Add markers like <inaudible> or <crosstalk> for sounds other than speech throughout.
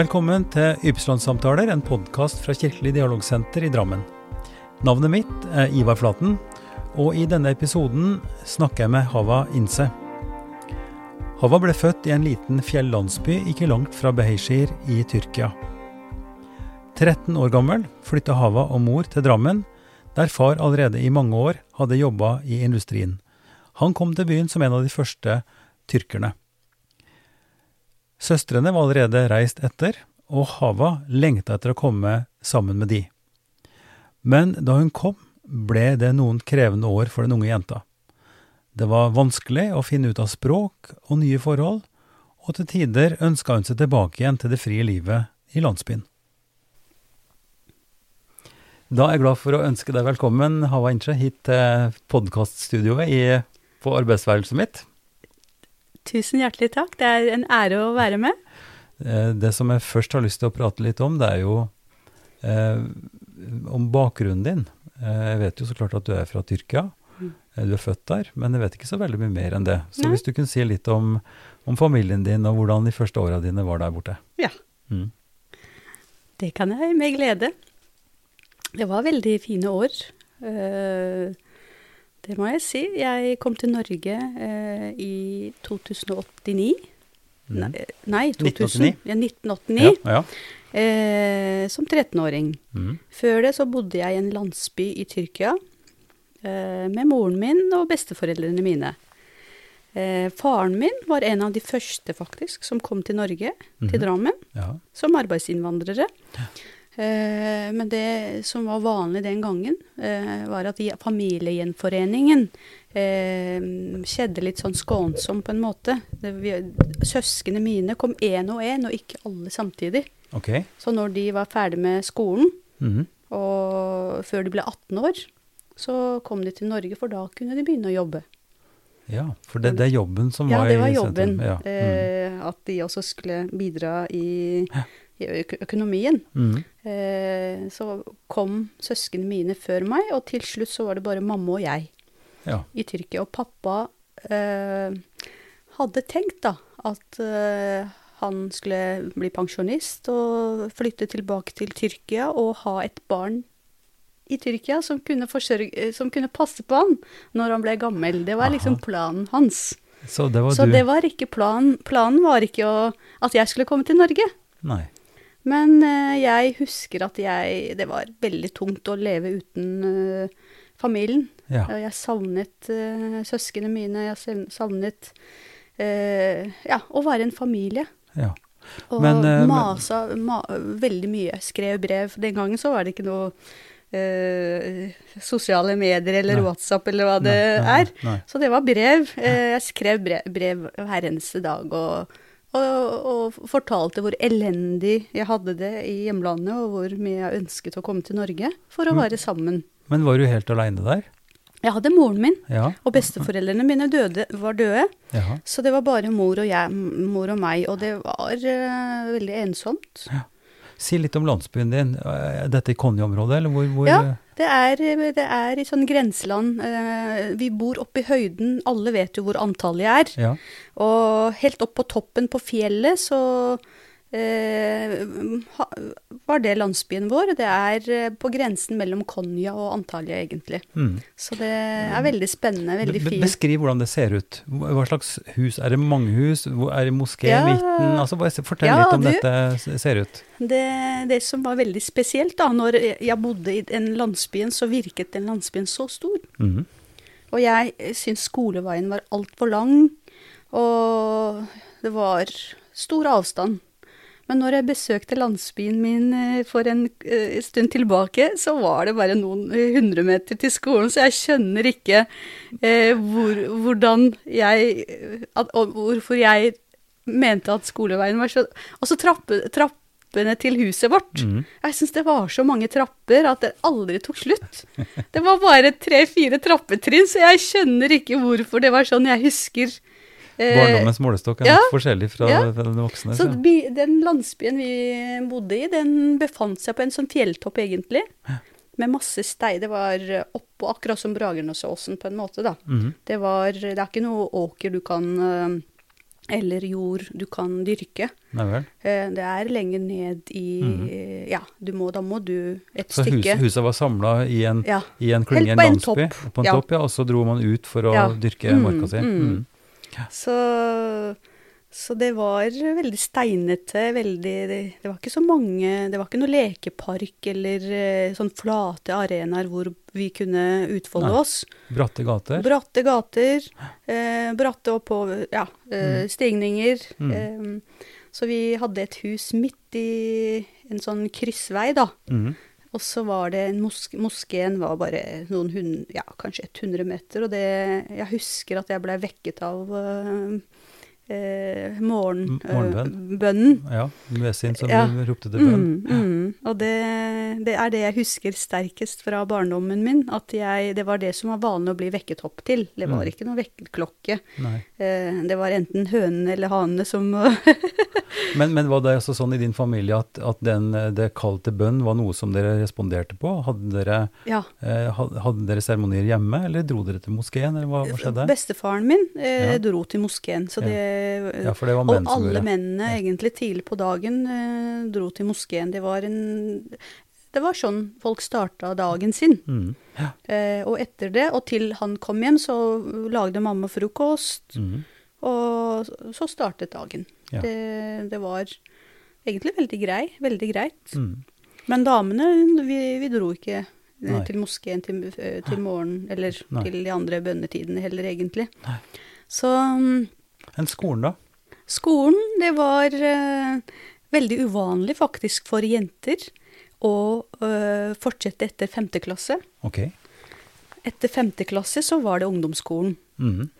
Velkommen til Ypsilon-samtaler, en podkast fra Kirkelig dialogsenter i Drammen. Navnet mitt er Ivar Flaten, og i denne episoden snakker jeg med Hava Inse. Hava ble født i en liten fjellandsby ikke langt fra Beheshir i Tyrkia. 13 år gammel flytta Hava og mor til Drammen, der far allerede i mange år hadde jobba i industrien. Han kom til byen som en av de første tyrkerne. Søstrene var allerede reist etter, og Hava lengta etter å komme sammen med de. Men da hun kom, ble det noen krevende år for den unge jenta. Det var vanskelig å finne ut av språk og nye forhold, og til tider ønska hun seg tilbake igjen til det frie livet i landsbyen. Da er jeg glad for å ønske deg velkommen, Hava Inche, hit til podkaststudioet på arbeidsværelset mitt. Tusen hjertelig takk. Det er en ære å være med. Eh, det som jeg først har lyst til å prate litt om, det er jo eh, om bakgrunnen din. Eh, jeg vet jo så klart at du er fra Tyrkia. Mm. Eh, du er født der, men jeg vet ikke så veldig mye mer enn det. Så Nei. hvis du kunne si litt om, om, familien din, og hvordan de første åra dine var der borte. Ja. Mm. Det kan jeg med glede. Det var veldig fine år. Uh, det må jeg si. Jeg kom til Norge eh, i 2089. Mm. Nei, 2000. 1989. Ja, 1989. Ja, ja. Eh, som 13-åring. Mm. Før det så bodde jeg i en landsby i Tyrkia eh, med moren min og besteforeldrene mine. Eh, faren min var en av de første, faktisk, som kom til Norge, mm. til mhm. Drammen, som arbeidsinnvandrere. Ja. Eh, men det som var vanlig den gangen, eh, var at familiegjenforeningen eh, skjedde litt sånn skånsomt på en måte. Søsknene mine kom én og én, og ikke alle samtidig. Okay. Så når de var ferdig med skolen, mm -hmm. og før de ble 18 år, så kom de til Norge, for da kunne de begynne å jobbe. Ja, for det, det er jobben som ja, var i sentrum? Ja, det var jobben. Ja. Mm. at de også skulle bidra i økonomien. Mm. Eh, så kom søsknene mine før meg, og til slutt så var det bare mamma og jeg ja. i Tyrkia. Og pappa eh, hadde tenkt da at eh, han skulle bli pensjonist og flytte tilbake til Tyrkia og ha et barn i Tyrkia som kunne, forsørge, som kunne passe på han når han ble gammel. Det var liksom planen hans. Så det var, så det var ikke planen. Planen var ikke å, at jeg skulle komme til Norge. Nei. Men uh, jeg husker at jeg Det var veldig tungt å leve uten uh, familien. Ja. Jeg savnet uh, søsknene mine, jeg savnet ja, å være en familie. Ja. Og men, masa ma veldig mye. Skrev brev. Den gangen så var det ikke noe sosiale medier eller nei. WhatsApp eller hva det nei, nei, er. Så det var brev. jeg skrev brev, brev hver eneste dag. og og, og, fortalte hvor elendig jeg hadde det i hjemlandet, og hvor mye jeg ønsket å komme til Norge for å være sammen. Men var du helt aleine der? Jeg hadde moren min, ja. og besteforeldrene mine døde, var døde. Ja. Så det var bare mor og, jeg, mor og meg, og det var uh, veldig ensomt. Ja. Si litt om landsbyen din. Er dette i Konje-området, eller hvor, hvor Ja, det er, det er, i sånn grenseland. Eh, vi bor oppe i høyden. Alle vet jo hvor antallet er. Ja. Og helt opp på toppen på fjellet så eh, var det landsbyen vår. Det er eh, på grensen mellom Konya og Antalya, egentlig. Mm. Så det er veldig spennende, veldig fint. Beskriv hvordan det ser ut. Hva slags hus? Er det mange hus? Er det moské i ja, midten? Altså, fortell ja, litt om du, dette ser ut. Det, det, som var veldig spesielt, da, når jeg bodde i den landsbyen, så virket den landsbyen så stor. Mm. Og jeg syns skoleveien var altfor lang, og det var stor avstand. Men når jeg besøkte landsbyen min eh, for en uh, stund tilbake, så var det bare noen eh, hundre meter til skolen, så jeg skjønner ikke eh, hvor, hvordan jeg at, Hvorfor jeg mente at skoleveien var så Altså trappe, trappene til huset vårt. Mm. Jeg syns det var så mange trapper at det aldri tok slutt. Det var bare tre-fire trappetrinn, så jeg skjønner ikke hvorfor det var sånn. Jeg husker Eh, Barndommens målestokk er ja, forskjellig fra, ja. den voksne. Så den landsbyen vi bodde i, den befant seg på en sånn fjelltopp, egentlig. Med masse stein. Det var oppå, akkurat som Bragernesåsen, på en måte, da. Mm -hmm. Det var Det er ikke noe åker du kan uh, eller jord du kan dyrke. Nei vel. Eh, Det er lenger ned i Ja, du må, da må du et Så hus, stykke. huset var samla i en, Ja. i en klynge, en en landsby? topp. På en topp, ja. Og så dro man ut for å Ja. dyrke Mm, marka si? mm. Mm. Så, så det var veldig steinete, veldig det, det var ikke så mange Det var ikke noe lekepark eller eh, sånn flate arenaer hvor vi kunne utfolde Nei. oss. Bratte gater? Bratte gater, eh, bratte oppover Ja, eh, stigninger. Mm. Eh, så vi hadde et hus midt i en sånn kryssvei, da. Mm. Og så var det en mosk Moskeen var bare noen hund, ja, kanskje 100 meter, og det Jeg husker at jeg blei vekket av øh, eh, morgen, morgenbønnen. morgenbønn. øh. Ja, Muezzin som Ja. ropte til bønn. Mm, mm. Og det, det er det jeg husker sterkest fra barndommen min. At jeg, det var det som var vanlig å bli vekket opp til. Det var Mm. ikke noe vekkerklokke. Eh, det var enten hønene eller hanene som <laughs> Men, men var det altså sånn i din familie at, at den, det kall til bønn var noe som dere responderte på? Hadde dere, Ja. eh, seremonier hjemme, eller dro dere til moskeen, eller hva, hva skjedde? Bestefaren min eh, dro til moskeen, så det Ja, for det var Og menn som alle mennene egentlig tidlig på dagen eh, dro til moskeen. Det var en Det var sånn folk starta dagen sin. Mm. Ja. Eh, og etter det, og til han kom hjem, så lagde mamma frokost, Mm. og så startet dagen. Ja. Det, det var egentlig veldig grei, veldig greit. Mm. Men damene, vi, vi dro ikke eh, Nei. til moskeen til, eh, til morgen, eller Nei. til de andre bønnetidene heller, egentlig. Nei. Så mm, Enn skolen, da? Skolen, det var uh, veldig uvanlig faktisk for jenter å uh, fortsette etter femte klasse. Ok. Etter femte klasse så var det ungdomsskolen. Mm.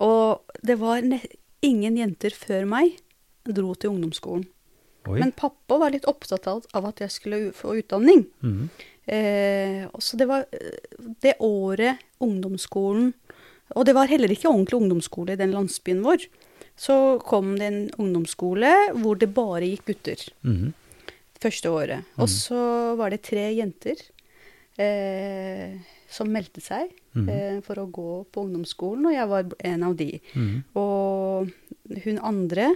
Og det var ingen jenter før meg dro til ungdomsskolen. Oi. Men pappa var litt opptatt av at jeg skulle få utdanning. Mm. Eh, så det var det året ungdomsskolen Og det var heller ikke ordentlig ungdomsskole i den landsbyen vår. Så kom det en ungdomsskole hvor det bare gikk gutter Mm. første året. Og så var det tre jenter eh, som meldte seg Mhm. eh, for å gå på ungdomsskolen, og jeg var en av de. Mm. Og hun andre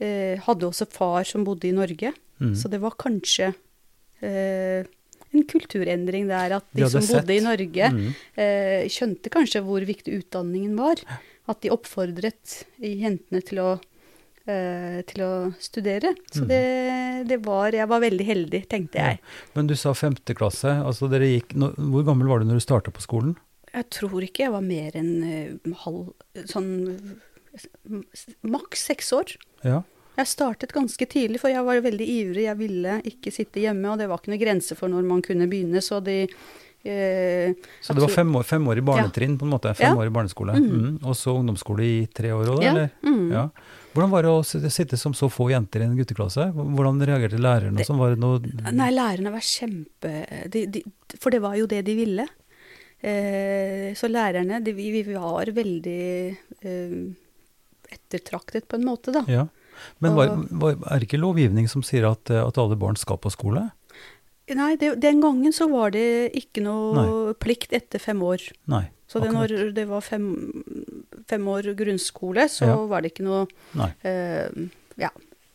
eh, hadde også far som bodde i Norge, så det var kanskje eh, en kulturendring der at de, De som bodde i. Norge, Mm. eh, skjønte kanskje hvor viktig utdanningen var. At de oppfordret jentene til å, eh, til å studere. Så Mm. det, det var Jeg var veldig heldig, tenkte jeg. Men du sa femte klasse. altså dere gikk, no, Hvor gammel var du når du starta på skolen? Jeg tror ikke jeg var mer enn uh, halv Sånn maks seks år. Ja. Jeg startet ganske tidlig, for jeg var veldig ivrig. Jeg ville ikke sitte hjemme, og det var ikke noe grense for når man kunne begynne, så de eh, Så det var fem år, fem år i barnetrinn, på en måte. Fem Ja. år i barneskole. Mm. Mm. Og så ungdomsskole i tre år òg, da? Ja. eller? Mm. Ja. Hvordan var det å sitte- som så få jenter i en gutteklasse? Hvordan reagerte lærerne? Det-? Var det noe Nei, lærerne var kjempe de, de, For det var jo det de ville. Eh, så lærerne, de, vi, vi var veldig eh, ettertraktet på en måte, da. Ja. Men var, var, er det ikke lovgivning som sier at, at alle barn skal på skole? Nei, det, den gangen så var det ikke noe plikt etter fem år. Nei. Så det, akkurat. når det var fem, fem år grunnskole, så Ja. var det ikke noe eh, ja,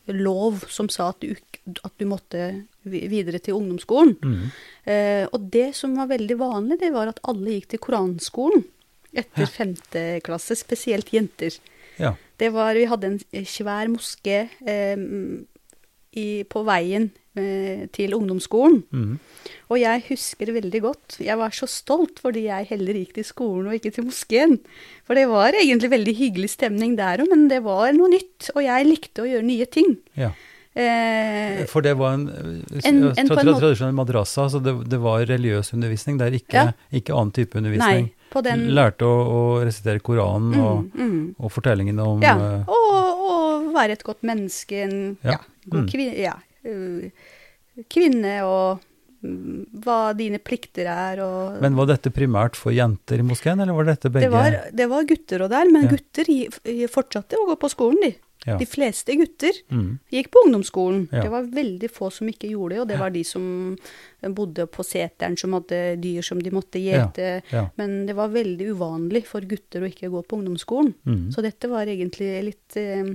lov som sa at du, at du måtte videre til ungdomsskolen. Mm. Eh, og det som var veldig vanlig, det var at alle gikk til koranskolen etter Ja. femte klasse, spesielt jenter. Ja. Det var, vi hadde en svær moské eh, i, på veien eh, til ungdomsskolen. Mm. Og jeg husker veldig godt, jeg var så stolt fordi jeg heller gikk til skolen og ikke til moskeen. For det var egentlig veldig hyggelig stemning der òg, men det var noe nytt. Og jeg likte å gjøre nye ting. ja. Eh, For det var en, eh, En- en tradisjonell madrassa, så det, det var religiøs undervisning. Det er ikke, Ja. ikke annen type undervisning. nei, den Lærte å, å resitere Koranen og, mm, mm. og fortellingene om Ja, eh, og, og være et godt menneske, en Ja. ja. Mm. kvinne, ja, øh, kvinne og mm, hva dine plikter er og Men var dette primært for jenter i moskeen, eller var dette begge? det, var, det var gutter og der, men Ja. gutter fortsatte å gå på skolen, de. Ja. De fleste gutter Mm. gikk på ungdomsskolen. Ja. Det var veldig få som ikke gjorde det, og det var de som bodde på seteren, som hadde dyr som de måtte gjete. Men det var veldig uvanlig for gutter å ikke gå på ungdomsskolen. Mm. Så dette var egentlig litt eh,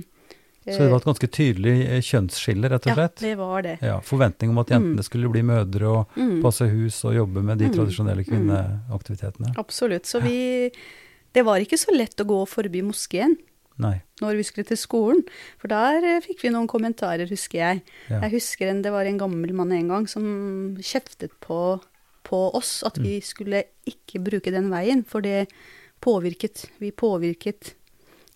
Så det var et ganske tydelig eh, kjønnsskille, rett og slett? Ja, det var det. Ja, Forventning om at jentene Mm. skulle bli mødre og Mm. passe hus og jobbe med de Mm. tradisjonelle Mm. kvinneaktivitetene. Absolutt. Så vi Det var ikke så lett å gå forbi moskeen Nei. når vi skulle til skolen. For der eh, fikk vi noen kommentarer, husker jeg. Ja. Jeg husker en, det var en gammel mann en gang som kjeftet på, på oss at Mm. vi skulle ikke bruke den veien, for det påvirket Vi påvirket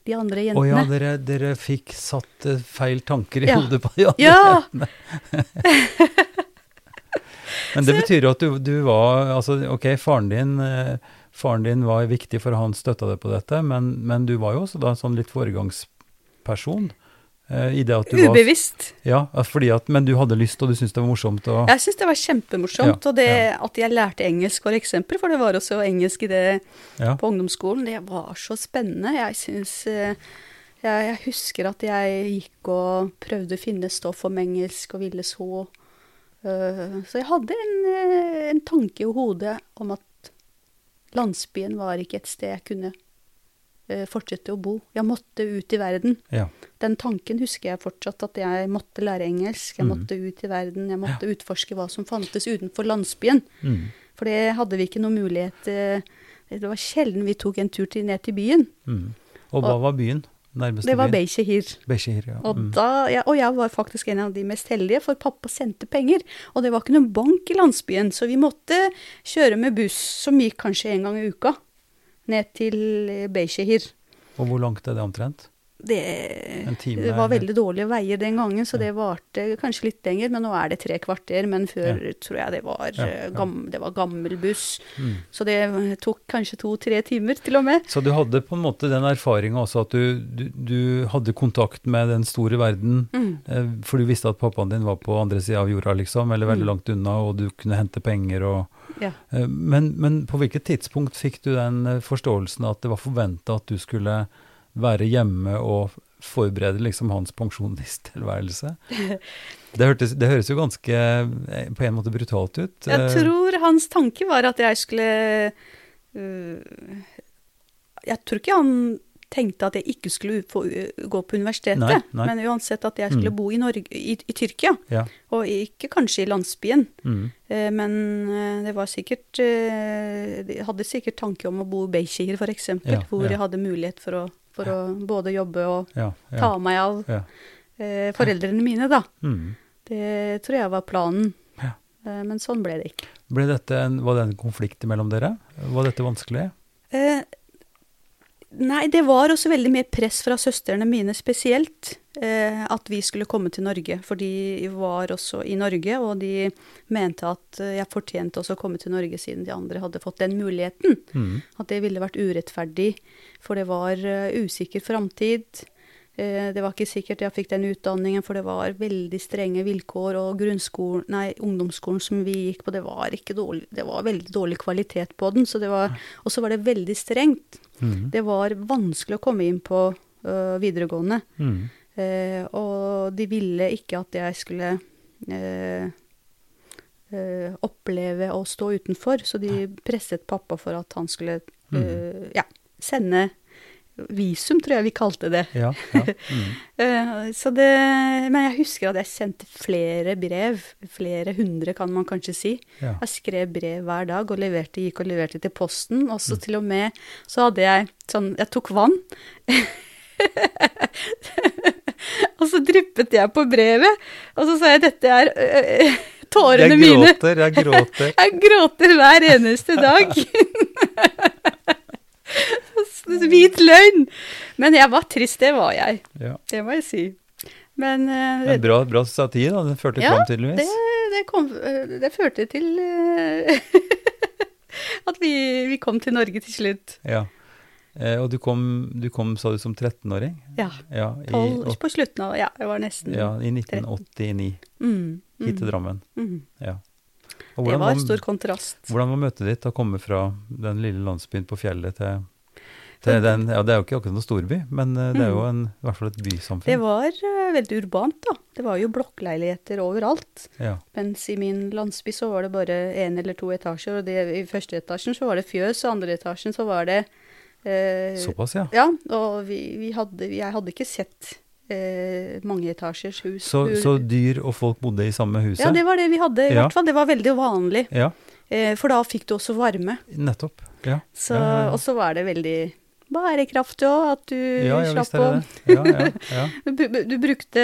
de andre Å oh, ja, dere, dere fikk satt eh, feil tanker i Ja. hodet på de andre Ja! jentene. <laughs> Men det betyr jo at du, du var Altså, ok, faren din, eh, faren din var viktig for han støtta deg på dette, men, men du var jo også da sånn litt foregangsperson. Eh, du var Ubevisst. Ja, fordi at, men du hadde lyst, og du syntes det var morsomt. Og, Jeg syntes det var kjempemorsomt. Ja, og det ja. at jeg lærte engelsk, for eksempel, for det var også engelsk i det på ungdomsskolen, det var så spennende. Jeg syns eh, jeg, jeg husker at jeg gikk og prøvde å finne stoff om engelsk og ville så. Eh, så jeg hadde en, en tanke i hodet om at landsbyen var ikke et sted jeg kunne fortsette å bo. Jeg måtte ut i verden. ja. Den tanken husker jeg fortsatt, at jeg måtte lære engelsk. Jeg mm. måtte ut i verden. Jeg måtte utforske hva som fantes utenfor landsbyen. Mm, For det hadde vi ikke noen mulighet eh, Det var sjelden vi tok en tur til, ned til byen. mm. Og hva Og- var byen? Nærmeste Det var? Beishehir. Beishehir, ja. Og, Mm. da, ja, og jeg var faktisk en av de mest heldige, for pappa sendte penger. Og det var ikke noen bank i landsbyen, så vi måtte kjøre med buss, som gikk kanskje en gang i uka, ned til eh, Beishehir. Og hvor langt er det omtrent? Det, time, det var veldig dårlige veier den gangen, så Ja. det varte kanskje litt lenger. Men nå er det tre kvarter. Men før tror jeg det var, Ja, eh, ja. gam, det var gammel buss. Mm. Så det tok kanskje to-tre timer til og med. Så du hadde på en måte den erfaringa også at du, du, du hadde kontakt med den store verden, Mm. eh, for du visste at pappaen din var på andre sida av jorda, liksom, eller veldig Mm. langt unna, og du kunne hente penger og Ja. eh, men, men på hvilket tidspunkt fikk du den eh, forståelsen at det var forventa at du skulle være hjemme og forberede liksom hans pensjonisttilværelse? <laughs> Det, hørtes, det høres jo ganske eh, på en måte brutalt ut. Jeg tror hans tanke var at jeg skulle øh, Jeg tror ikke han tenkte at jeg ikke skulle få gå på universitetet, Nei, nei. men uansett at jeg skulle Mm. bo i, Norge, i, i Tyrkia, Ja. og ikke kanskje i landsbyen. Mm. Eh, Men eh, det var sikkert eh, Jeg hadde sikkert tanke om å bo i Beishehir, f.eks., Ja, hvor ja. jeg hadde mulighet for å, for å både jobbe og ta meg av eh, foreldrene mine, da. Mm. Det tror jeg var planen. Eh, Men sånn ble det ikke. Ble dette en, var det en konflikt mellom dere? Var dette vanskelig? Eh, nei, det var også veldig mye press fra søstrene mine spesielt. Eh, at vi skulle komme til Norge. For de var også i Norge, og de mente at eh, jeg fortjente også å komme til Norge siden de andre hadde fått den muligheten. Mm. At det ville vært urettferdig, for det var uh, usikker framtid. Eh, det var ikke sikkert jeg fikk den utdanningen, for det var veldig strenge vilkår. Og grunnskolen, nei, ungdomsskolen som vi gikk på, det var, ikke dårlig, det var veldig dårlig kvalitet på den. Så det var, og så var det veldig strengt. Mm. Det var vanskelig å komme inn på uh, videregående. Mm. Uh, og de ville ikke at jeg skulle uh, oppleve å stå utenfor, så de presset pappa for at han skulle eh, ja, sende visum, tror jeg vi kalte det. Ja, ja. <laughs> Mm. Eh, så det. Men jeg husker at jeg sendte flere brev, flere hundre kan man kanskje si. ja. Jeg skrev brev hver dag og leverte, gikk og leverte til posten. Og så til og med så hadde jeg sånn Jeg tok vann. <laughs> og så dryppet jeg på brevet, og så sa jeg dette er øh, tårene Jeg mine. gråter, jeg gråter. <laughs> Jeg gråter hver eneste dag. Hvit løgn. Men jeg var trist, det var jeg. Ja. Det må jeg si. Men uh, En bra, bra satir, da. Den førte Ja, fram, det, tydeligvis. det, kom, eh, det førte til eh, <laughs> at vi, vi kom til Norge til slutt. Ja. Eh, og du kom, du kom, sa du, som 13-åring? Ja. Ja, i, Tolv, åt- på slutten av Ja, jeg var nesten ja, i 1989, Mm, hit til mm, Drammen. mm. Ja. Det var stor kontrast. Hvordan var møtet ditt å komme fra den lille landsbyen på fjellet til, til den Ja, det er jo ikke akkurat noen storby, men eh, det er jo en, i hvert fall et bysamfunn. Mm. Det var uh, veldig urbant, da. Det var jo blokkleiligheter overalt. Ja. Mens i min landsby så var det bare én eller to etasjer, og det, i første etasjen så var det fjøs, og andre etasjen så var det uh, Såpass, ja. Ja, og vi, vi hadde, jeg hadde ikke sett eh, mangeetasjers hus. Så, så dyr og folk bodde i samme huset? Ja, det var det vi hadde. I Ja. hvert fall. Det var veldig vanlig. Ja, Eh, for da fikk du også varme. nettopp. Ja, Så. Og så var det veldig bærekraftig òg, at du ja, ja slapp å. Ja, <laughs> du, brukte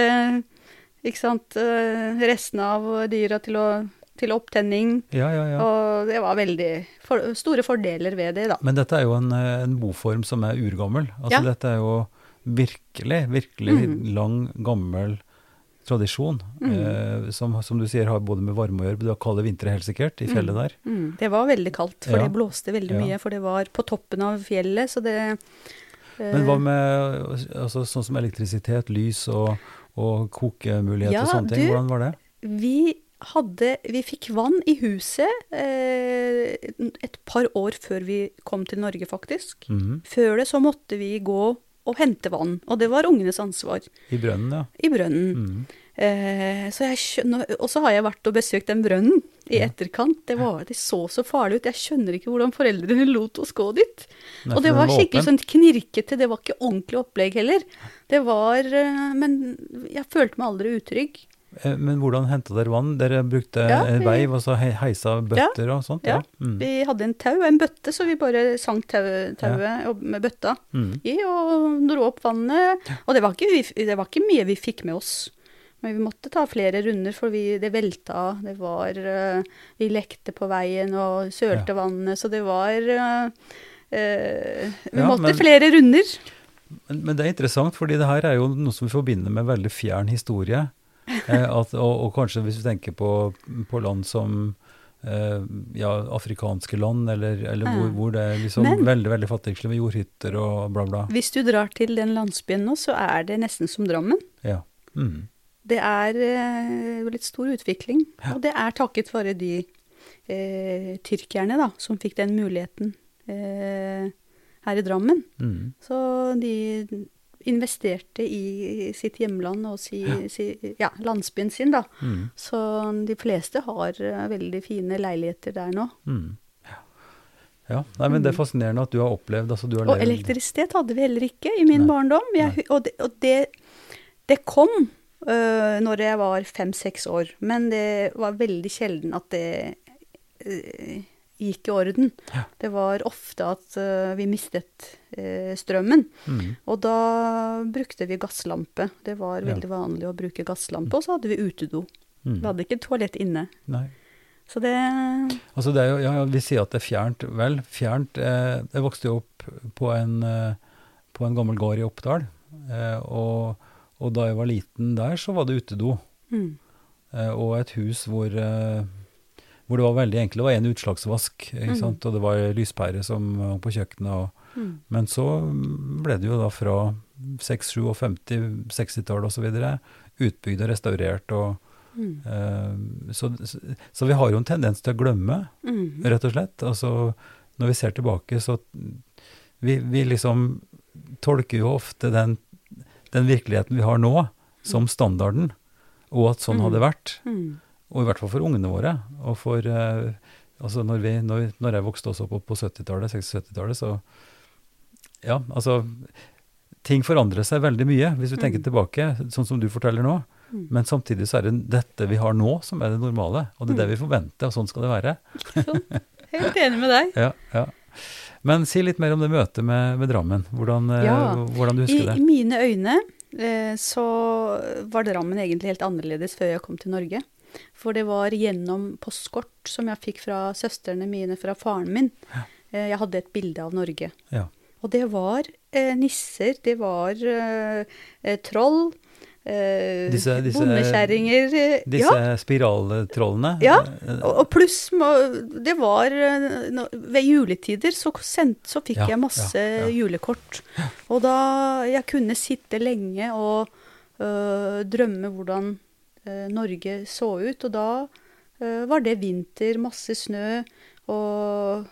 ikke sant, eh, restene av dyra til, å- til opptenning. ja, ja, ja. Og det var veldig for, store fordeler ved det, da. Men dette er jo en, eh, en boform som er urgammel. Altså Ja. dette er jo virkelig, virkelig Mm. lang, gammel tradisjon. Mm. Eh, som, som du sier har både med varme å gjøre. Det var kalde vintre helt sikkert, i fjellet der. Mm, det var veldig kaldt, for Ja. det blåste veldig Ja. mye. For det var på toppen av fjellet, så det eh, Men hva med altså, sånn som elektrisitet, lys og, og kokemuligheter Ja, og sånne ting? du- Hvordan var det? Vi hadde Vi fikk vann i huset eh, et par år før vi kom til Norge, faktisk. Mhm. Før det så måtte vi gå og hente vann, og det var ungenes ansvar. I brønnen, ja. I brønnen. Mm. Eh, så jeg skjønner, og så har jeg vært og besøkt den brønnen i Ja. etterkant. Det, var, det så så farlig ut. Jeg skjønner ikke hvordan foreldrene <laughs> lot oss gå dit. Nei, og det var skikkelig åpen. sånn knirkete, det var ikke ordentlig opplegg heller. Det var eh, Men jeg følte meg aldri utrygg. Eh, Men hvordan henta dere vann? Dere brukte Ja, vi- veiv og så heisa bøtter og sånt? ja. Mm. Vi hadde en tau, en bøtte, så vi bare sank tau- tauet med bøtta Mm. i og dro opp vannet. Og det var, ikke, det var ikke mye vi fikk med oss. Men vi måtte ta flere runder, for vi, det velta. Det var eh, Vi lekte på veien og sølte vannet, så det var eh, eh, Vi Ja, måtte men- flere runder. Men, men det er interessant, fordi det her er jo noe som vi forbinder med veldig fjern historie. <laughs> Eh, at, og, og kanskje hvis vi tenker på, på land som eh, ja, afrikanske land, eller, eller hvor, hvor det er liksom Men- veldig veldig fattigslig med jordhytter og bla, bla. Hvis du drar til den landsbyen nå, så er det nesten som Drammen. Ja. Mm. Det er eh, litt stor utvikling, Ja. og det er takket være de eh, tyrkerne da, som fikk den muligheten eh, her i Drammen. Mm. Så de investerte i sitt hjemland og si, si, ja, landsbyen sin, da. Mm. Så de fleste har eh, veldig fine leiligheter der nå. Mm. Ja. ja. Nei, men det er fascinerende at du har opplevd altså du har Og elektrisitet hadde vi heller ikke i min Nei. barndom. Jeg, og det, og det, det kom uh, når jeg var fem-seks år, men det var veldig sjelden at det øh, gikk i orden. Ja. Det var ofte at uh, vi mistet uh, strømmen, Mm. og da brukte vi gasslampe. Det var Ja. veldig vanlig å bruke gasslampe, og så hadde vi utedo. Mm. Vi hadde ikke toalett inne. Nei. Så det Altså det er jo, ja, Vi sier at det er fjernt. Vel, fjernt eh, Jeg vokste jo opp på en, eh, på en gammel gård i Oppdal. Eh, og, og da jeg var liten der, så var det utedo. mm, Eh, og et hus hvor, hvor det var veldig enkelt. Det var en utslagsvask, sant? og det var lyspære som hang på kjøkkenet. Og, mm, men så ble det jo da fra 6, 57, 60-tallet osv. utbygd og restaurert. og mm, eh, så, så, vi har jo en tendens til å glemme mm, rett og slett. Altså, når vi ser tilbake, så vi, vi liksom tolker jo ofte den, den virkeligheten vi har nå, som standarden, og at sånn Mm. hadde vært. mm. Og i hvert fall for ungene våre. Og for eh, Altså, når, vi, når, når jeg vokste også opp på 70-tallet, 60-70-tallet, så Ja, altså Ting forandrer seg veldig mye, hvis vi tenker Mm. tilbake, sånn som du forteller nå. Mm. Men samtidig så er det dette vi har nå, som er det normale. Og det er det Mm. vi forventer, og sånn skal det være. Helt enig med deg. <laughs> Ja, ja. Men si litt mer om det møtet med, med Drammen. Hvordan, eh, Ja. hvordan du I, husker I det. mine øyne eh, så var Drammen egentlig helt annerledes før jeg kom til Norge. For det var gjennom postkort som jeg fikk fra søstrene mine fra faren min. Ja. jeg hadde et bilde av Norge. Ja. Og det var eh, nisser, det var eh, eh, troll, eh, Disse- disse- bondekjerringer eh, Disse Ja, spiraltrollene. Ja, eh, og pluss Det var eh, Ved juletider så, sendt, så fikk Ja, jeg masse ja, julekort. Og da Jeg kunne sitte lenge og øh, drømme hvordan Norge så ut. Og da øh, var det vinter, masse snø og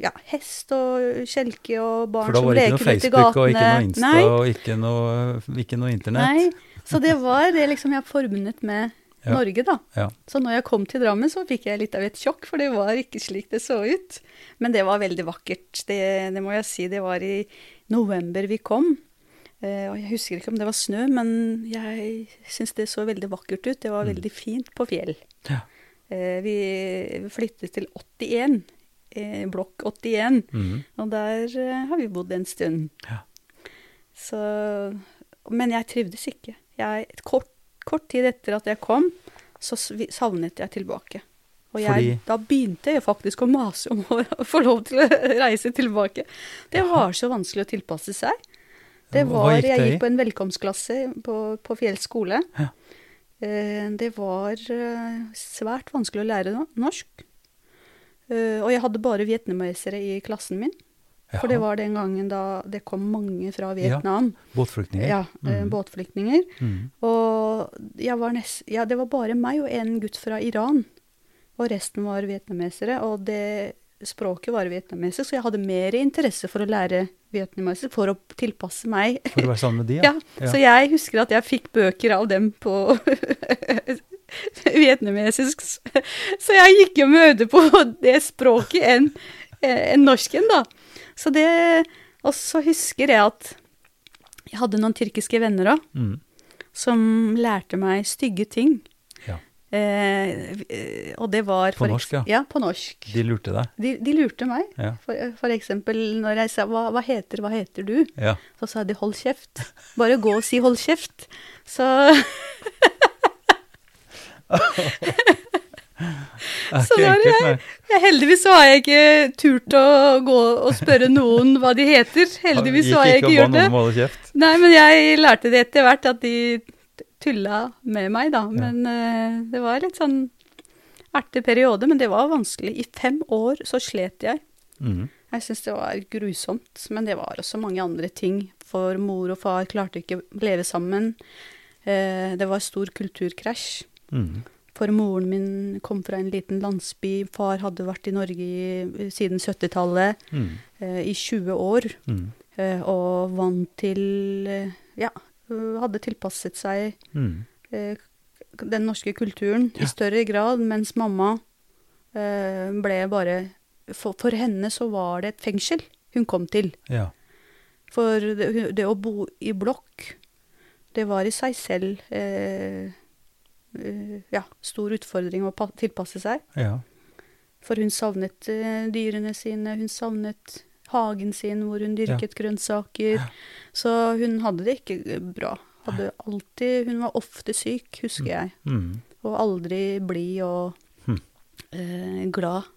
ja, hest og kjelke og barn som leker ute i gatene. For da var det ikke noe Facebook og ikke noe. Insta Nei, og ikke noe, ikke noe internett. nei. Så det var det liksom jeg forbundet med <laughs> Ja. Norge, da. Ja. Så når jeg kom til Drammen, så fikk jeg litt av et sjokk, for det var ikke slik det så ut. Men det var veldig vakkert, det, det må jeg si. Det var i november vi kom. Eh, og jeg husker ikke om det var snø, men jeg syns det så veldig vakkert ut. Det var Mm. veldig fint på fjell. Ja. Eh, vi flyttet til 81, eh, blokk 81, mm. og der har vi bodd en stund. Ja. Så, men jeg trivdes ikke. Jeg, kort, kort tid etter at jeg kom, så savnet jeg tilbake. Og jeg, Fordi- da begynte jeg faktisk å mase om å <laughs> få lov til å reise tilbake. Det var så vanskelig å tilpasse seg. Det var, jeg gikk på en velkomstklasse på, på Fjell skole. Ja. Eh, det var eh, svært vanskelig å lære norsk. Eh, og jeg hadde bare vietnamesere i klassen min. For det var den gangen da det kom mange fra Ja, Vietnam. Båtflyktninger? Ja, Mhm. båtflyktninger. Mm. Og jeg var nest, ja, det var bare meg og en gutt fra Iran. Og resten var vietnamesere. Og det språket var vietnamesisk, så jeg hadde mer interesse for å lære vietnamesisk for å tilpasse meg. For å være sammen med de, <laughs> Ja, Så jeg husker at jeg fikk bøker av dem på <laughs> vietnamesisk. Så jeg gikk jo møte på det språket enn en norsken, da. Så det Og så husker jeg at jeg hadde noen tyrkiske venner òg, mm. som lærte meg stygge ting. Eh, eh, og det var På norsk, ja. Ja, på norsk. De lurte deg? De, de lurte meg. Ja. For, for eksempel når jeg sa hva, 'hva heter, hva heter du', ja. så sa de 'hold kjeft'. Bare gå og si 'hold kjeft'. Så <laughs> Så da er jeg, jeg, heldigvis så har jeg ikke turt å gå og spørre noen hva de heter. Heldigvis så har jeg ikke gjort det. Nei, men jeg lærte det etter hvert at de tulla med meg, da. Men uh, det var litt sånn artig periode, men det var vanskelig. I fem år så slet jeg. Mm. Jeg syns det var grusomt, men det var også mange andre ting. For mor og far klarte ikke å leve sammen. Uh, det var stor kulturkrasj. Mm. For moren min kom fra en liten landsby. Far hadde vært i Norge i, siden 70-tallet, mm. uh, i 20 år. Mhm. Eh, og vant til eh, Ja, hadde tilpasset seg mm. eh, den norske kulturen Ja. i større grad, mens mamma eh, ble bare for, for henne så var det et fengsel hun kom til. Ja. For det, det å bo i blokk, det var i seg selv eh, eh, ja, stor utfordring å pa tilpasse seg. ja. For hun savnet eh, dyrene sine, hun savnet hagen sin hvor hun dyrket grønnsaker. Ja. Så hun hadde det ikke bra. Hadde alltid, hun var ofte syk, husker jeg. Mm. Og aldri blid og Hm. eh, glad.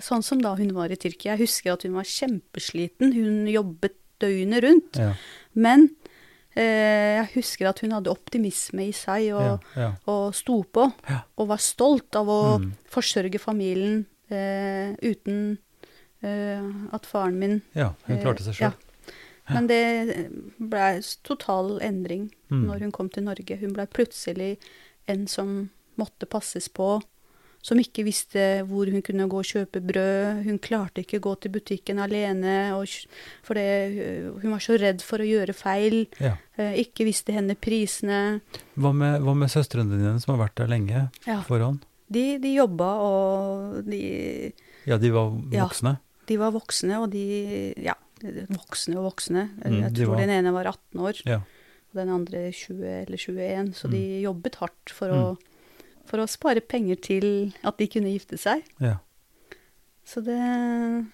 Sånn som da hun var i Tyrkia. Jeg husker at hun var kjempesliten. Hun jobbet døgnet rundt. Ja. Men eh, jeg husker at hun hadde optimisme i seg og, Ja. Og sto på. Og var stolt av å mm. forsørge familien eh, uten at faren min ja. Hun klarte seg eh, sjøl. Ja. Men det ble total endring Mm. når hun kom til Norge. Hun ble plutselig en som måtte passes på, som ikke visste hvor hun kunne gå og kjøpe brød. Hun klarte ikke å gå til butikken alene, og, for det, hun var så redd for å gjøre feil. Ja. eh, Ikke visste henne prisene. Hva med, hva med søstrene dine som har vært der lenge Ja. foran? De, de jobba, og de, Ja, de var Ja. De var voksne, og de Ja, voksne og voksne. Mm, Jeg de tror var- den ene var 18 år. Ja. og den andre 20 eller 21. Så Mm. de jobbet hardt for, å, for å spare penger til at de kunne gifte seg. ja. Så det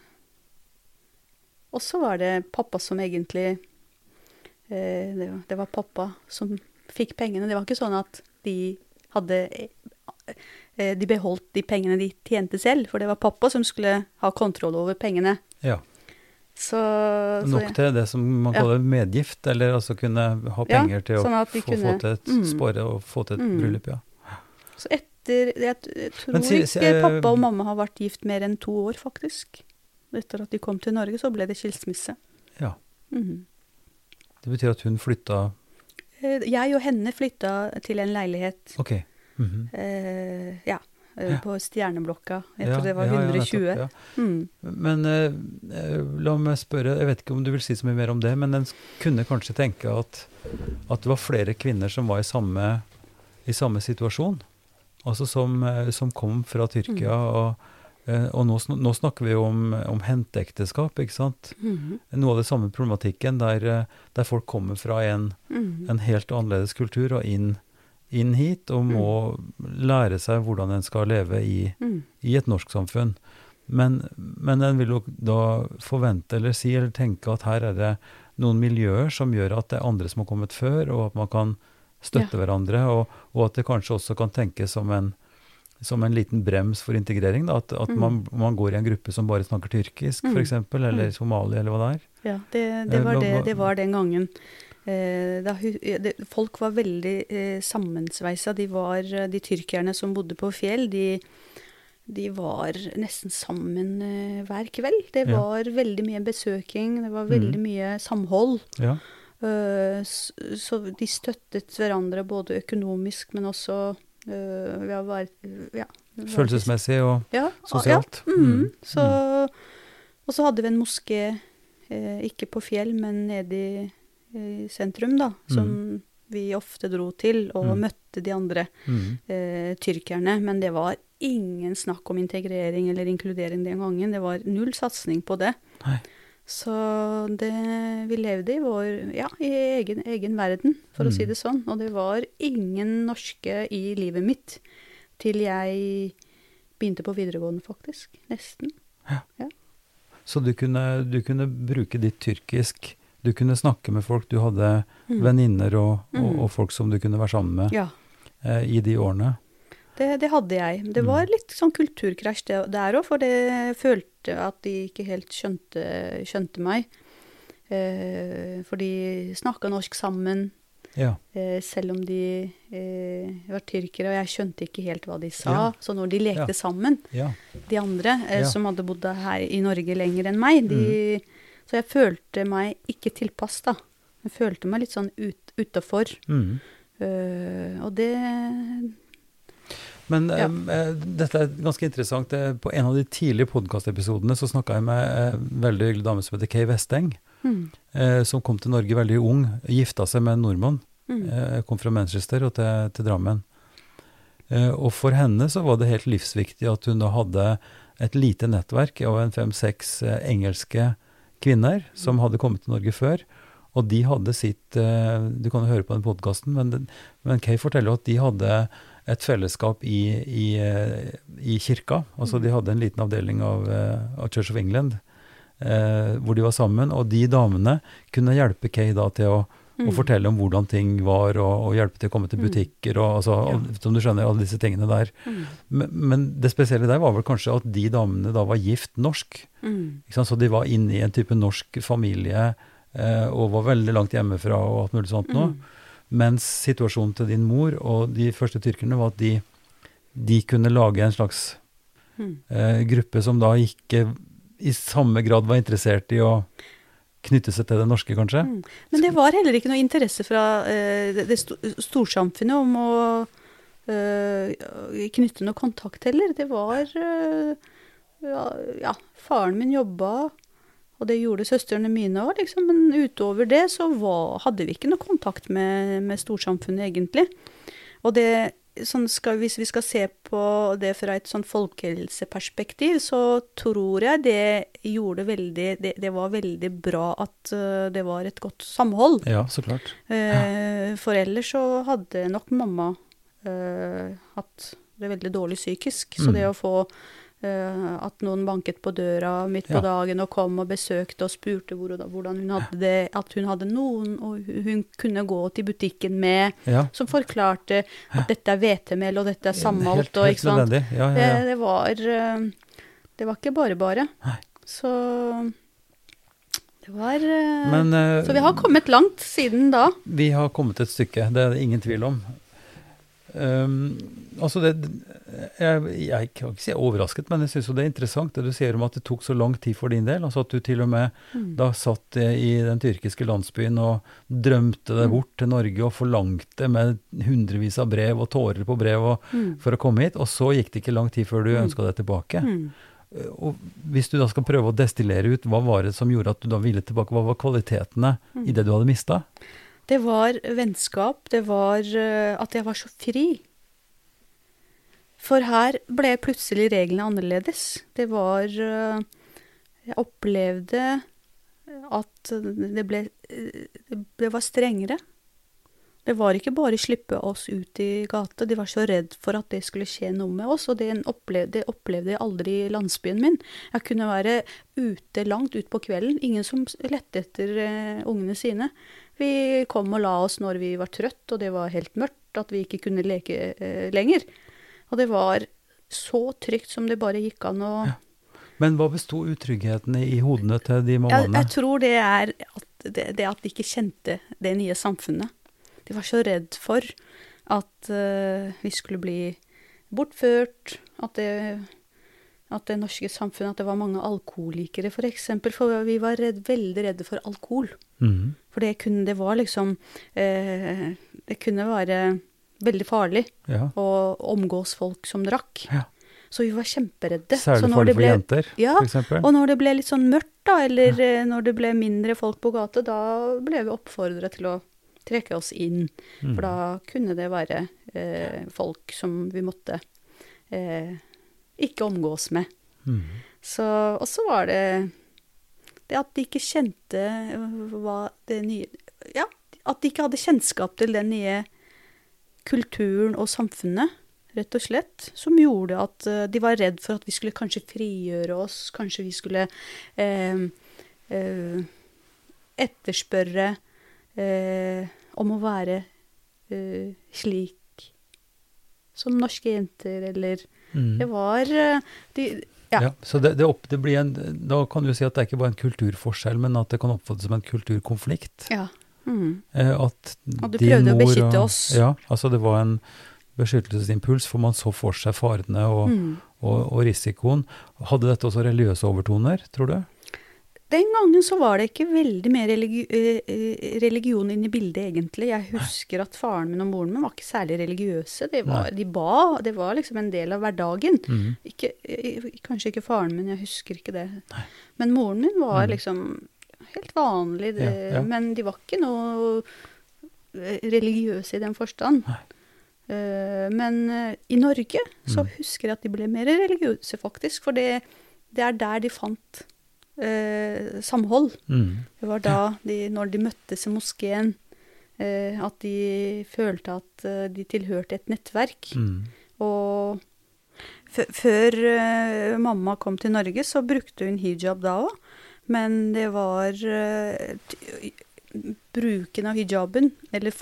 Og så var det pappa som egentlig eh, det, var- det var pappa som fikk pengene. Det var ikke sånn at de hadde De beholdt de pengene de tjente selv, for det var pappa som skulle ha kontroll over pengene. ja. Så, så Nok til det som man Ja. kaller medgift, eller altså kunne ha Ja, penger til å sånn at de få, få til et Mm. spåre og få til et Mm. bryllup, ja. Så etter Jeg, jeg tror si- si- ikke eh, pappa og mamma har vært gift mer enn to år, faktisk. Etter at de kom til Norge, så ble det skilsmisse. ja. Mm. Det betyr at hun flytta Eh, Jeg og henne flytta til en leilighet Mhm. eh, ja, eh, Ja. på Stjerneblokka. Jeg Ja, det var ja, ja, 120. nettopp. Mm. Men eh, eh, la meg spørre, jeg vet ikke om du vil si så mye mer om det, men en kunne kanskje tenke at, at det var flere kvinner som var i samme, i samme situasjon? Altså som, eh, som kom fra Tyrkia Mm. og, og nå, nå snakker vi jo om, om henteekteskap, ikke sant. Mhm. Noe av det samme problematikken der, der folk kommer fra en, Mhm. en helt annerledes kultur og inn, inn hit, og må lære seg hvordan en skal leve i, mm. i et norsk samfunn. Men, men en vil jo da forvente eller si eller tenke at her er det noen miljøer som gjør at det er andre som har kommet før, og at man kan støtte hverandre, og, og at det kanskje også kan tenkes som en, som en liten brems for integrering. Da, at at Mm. man, man går i en gruppe som bare snakker tyrkisk, Mm. f.eks., eller Mm. somali, eller hva det er. Ja, det, det, Eh, var det, det var den gangen. Eh, da, ja, det, folk var veldig eh, sammensveisa. De, var, eh, de tyrkerne som bodde på fjell, de, de var nesten sammen eh, hver kveld. Det Ja. var veldig mye besøking, det var Mm. veldig mye samhold. Ja. Eh, så de støttet hverandre både økonomisk, men også eh, ved å være Følelsesmessig og ja, sosialt. Ja, mm, Mm. Så, og så hadde vi en moské, eh, ikke på fjell, men nede i sentrum, da, som vi ofte dro til og Mm. møtte de andre Mm. eh, tyrkerne. Men det var ingen snakk om integrering eller inkludering den gangen. Det var null satsing på det. Nei. Så det, vi levde i vår, ja, i egen, egen verden, for å si Mm. det sånn. Og det var ingen norske i livet mitt til jeg begynte på videregående, faktisk. Nesten. Så du kunne, du kunne bruke ditt tyrkisk, du kunne snakke med folk, du hadde Mm. venninner og, og, Mm. og folk som du kunne være sammen med Ja, eh, i de årene. det, det hadde jeg. Det Mm. var litt sånn kulturkrasj der òg, for jeg følte at de ikke helt skjønte, skjønte meg. Eh, for de snakka norsk sammen, Ja. eh, selv om de eh, var tyrkere, og jeg skjønte ikke helt hva de sa. Ja. Så når de lekte Ja. sammen, ja. de andre eh, som hadde bodd her i Norge lenger enn meg, de, så jeg følte meg ikke tilpass, da. Jeg følte meg litt sånn ut, utafor. Mm. Uh, og det Men Ja. eh, eh, dette er ganske interessant. Eh, På en av de tidlige podkastepisodene så snakka jeg med en veldig hyggelig dame som heter Kay Westeng, mm, eh, som kom til Norge veldig ung. Gifta seg med en nordmann. mm, Eh, kom fra Manchester og til, til Drammen. Eh, og for henne så var det helt livsviktig at hun da hadde et lite nettverk av en fem-seks engelske kvinner som hadde kommet til Norge før. Og de hadde sitt eh, Du kan jo høre på den podkasten, men, men Kay forteller at de hadde et fellesskap i, i, eh, i kirka. Altså de hadde en liten avdeling av, eh, av Church of England eh, hvor de var sammen. Og de damene kunne hjelpe Kay da til å mm. og fortelle om hvordan ting var, og, og hjelpe til å komme til Mm. butikker, og altså, Ja. og, som du skjønner, alle disse tingene der. Mm, Men, men det spesielle der var vel kanskje at de damene da var gift norsk. mm? Så de var inne i en type norsk familie, eh, og var veldig langt hjemmefra og alt mulig sånt noe. mm, Mens situasjonen til din mor og de første tyrkerne var at de, de kunne lage en slags mm. eh, gruppe som da ikke i samme grad var interessert i å knytte seg til det norske, kanskje. Mm. Men det var heller ikke noe interesse fra eh, det, storsamfunnet om å eh, knytte noe kontakt heller. Det var eh, ja, ja, faren min jobba, og det gjorde søstrene mine òg, liksom. Men utover det så var, hadde vi ikke noe kontakt med, med storsamfunnet, egentlig. Og det sånn skal, Hvis vi skal se på det fra et sånn folkehelseperspektiv, så tror jeg det gjorde veldig Det, det var veldig bra at eh, det var et godt samhold. Ja, så klart. Eh, for ellers så hadde nok mamma eh, hatt det veldig dårlig psykisk. Så Mm. det å få at noen banket på døra midt på Ja. dagen og kom og besøkte og spurte hvordan hun hadde det, at hun hadde noen og hun kunne gå til butikken med, Ja. som forklarte at dette er hvetemel og dette er sammalt. Helt, helt ikke nødvendig. Ja, Det, det var eh, Det var ikke bare bare. Nei. Så det var eh, Men eh, Så vi har kommet langt siden da. vi har kommet et stykke, det er det ingen tvil om. Um, altså det, jeg, jeg kan ikke si overrasket, men jeg syns det er interessant det du sier om at det tok så lang tid for din del. Altså at du til og med Mm. da satt eh, i den tyrkiske landsbyen og drømte deg Mm. bort til Norge og forlangte med hundrevis av brev og tårer på brev og, Mm. for å komme hit, og så gikk det ikke lang tid før du Mm. ønska deg tilbake. Mm. Eh, Og hvis du da skal prøve å destillere ut, hva var det som gjorde at du da ville tilbake? Hva var kvalitetene Mm. i det du hadde mista? Det var vennskap. Det var eh, at jeg var så fri. For her ble plutselig reglene annerledes. Det var eh, Jeg opplevde at det ble eh, Det var strengere. Det var ikke bare slippe oss ut i gata, de var så redd for at det skulle skje noe med oss, og det opplevde, opplevde jeg aldri i landsbyen min. Jeg kunne være ute langt ut på kvelden, ingen som lette etter ungene sine. Vi kom og la oss når vi var trøtt, og det var helt mørkt, at vi ikke kunne leke eh, lenger. Og det var så trygt som det bare gikk an å Ja. Men hva besto utryggheten i, i hodene til de mammaene? jeg tror det er at det, det at de ikke kjente det nye samfunnet. De var så redd for at uh, vi skulle bli bortført, at det, at det norske samfunnet At det var mange alkoholikere, for eksempel. For vi var redd, veldig redde for alkohol. Mm. For det kunne Det var liksom eh, Det kunne være veldig farlig Ja. å omgås folk som drakk. Ja. Så vi var kjemperedde. Særlig så når farlig det for jenter, Ja, for eksempel. og når det ble litt sånn mørkt, da, eller ja. når det ble mindre folk på gata, da ble vi oppfordret til å trekke oss inn. Mm. For da kunne det være eh, folk som vi måtte eh, ikke omgås med. Mm. Så, og så var det det at de ikke kjente øh, hva det nye Ja, at de ikke hadde kjennskap til den nye kulturen og samfunnet, rett og slett, som gjorde at øh, de var redd for at vi skulle kanskje frigjøre oss, kanskje vi skulle eh, eh, etterspørre eh, om å være eh, slik som norske jenter, eller Mhm. Det var eh, de, ja. Ja, så det, det, opp, det blir en, da kan du si at det er ikke bare en kulturforskjell, men at det kan oppfattes som en kulturkonflikt. Ja. Mhm. Eh, at Og du prøvde å beskytte oss. Ja, altså det var en beskyttelsesimpuls, for man så for seg farene og, Mm. og, og risikoen. Hadde dette også religiøse overtoner, tror du? Den gangen så var det ikke veldig mer religi eh, religion inne i bildet, egentlig. Jeg husker at faren min og moren min var ikke særlig religiøse. De, var, de ba, det var liksom en del av hverdagen. Mhm. Ikke, eh, kanskje ikke faren min, jeg husker ikke det. Men moren min var Mm. liksom helt vanlig, det, Ja, ja. men de var ikke noe eh, religiøse i den forstand. Nei. Uh, men uh, i Norge så Mm. husker jeg at de ble mer religiøse, faktisk. For det, det er der de fant eh, samhold. Mm. Det var da, de, når de møttes i moskeen, eh, at de følte at eh, de tilhørte et nettverk. Mm. Og før eh, mamma kom til Norge, så brukte hun hijab da òg. Men det var eh, bruken av hijaben, eller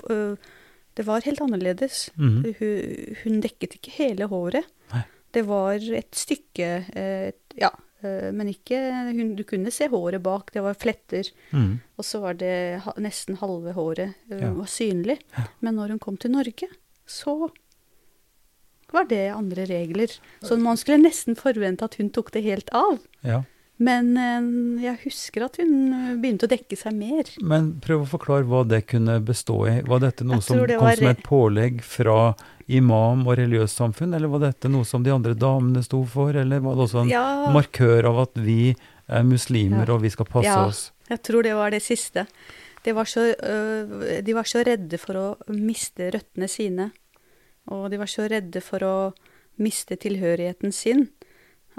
Det var helt annerledes. Mm. Hun, hun dekket ikke hele håret. Nei. Det var et stykke et- Ja, eh, men ikke hun, Du kunne se håret bak. Det var fletter. Mm. Og så var det nesten halve håret eh, Ja. var synlig. Ja. Men når hun kom til Norge, så var det andre regler. Så man skulle nesten forvente at hun tok det helt av. Ja. Men eh, jeg husker at hun eh, begynte å dekke seg mer. Men prøv å forklare hva det kunne bestå i. Var dette noe som det kom var- som et pålegg fra imam og religiøst samfunn, eller var dette noe som de andre damene sto for, eller var det også en Ja, markør av at vi er muslimer Ja. og vi skal passe Ja. oss? jeg tror det var det siste. Det var så, øh, de var så redde for å miste røttene sine. Og de var så redde for å miste tilhørigheten sin.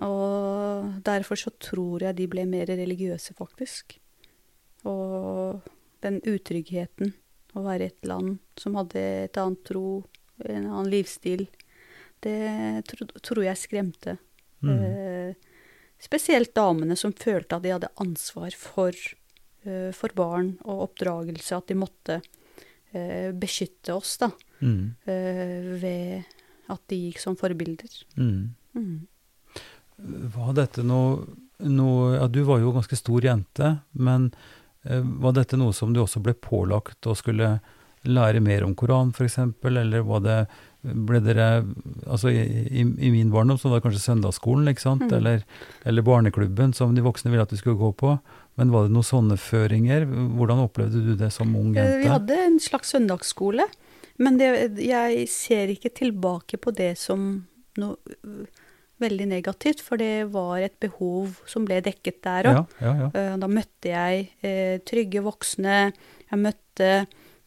Og derfor så tror jeg de ble mer religiøse, faktisk. Og den utryggheten å være i et land som hadde et annet tro, en annen livsstil, det tro, tror jeg skremte. Mm. Eh, spesielt damene som følte at de hadde ansvar for, eh, for barn og oppdragelse, at de måtte eh, beskytte oss da, mm. eh, ved at de gikk som forbilder. Mhm. Mm. Var dette noe, noe Ja, du var jo ganske stor jente, men eh, var dette noe som du også ble pålagt å skulle lære mer om Koran, f.eks., eller var det ble dere Altså, i, i, min barndom så var det kanskje søndagsskolen, ikke sant, mm. eller, eller barneklubben, som de voksne ville at du skulle gå på. Men var det noen sånne føringer? Hvordan opplevde du det som ung Eh, jente? Vi hadde en slags søndagsskole, men det, jeg ser ikke tilbake på det som noe veldig negativt, for det var et behov som ble dekket der òg. Ja, ja, ja. Eh, Da møtte jeg eh, trygge voksne. Jeg møtte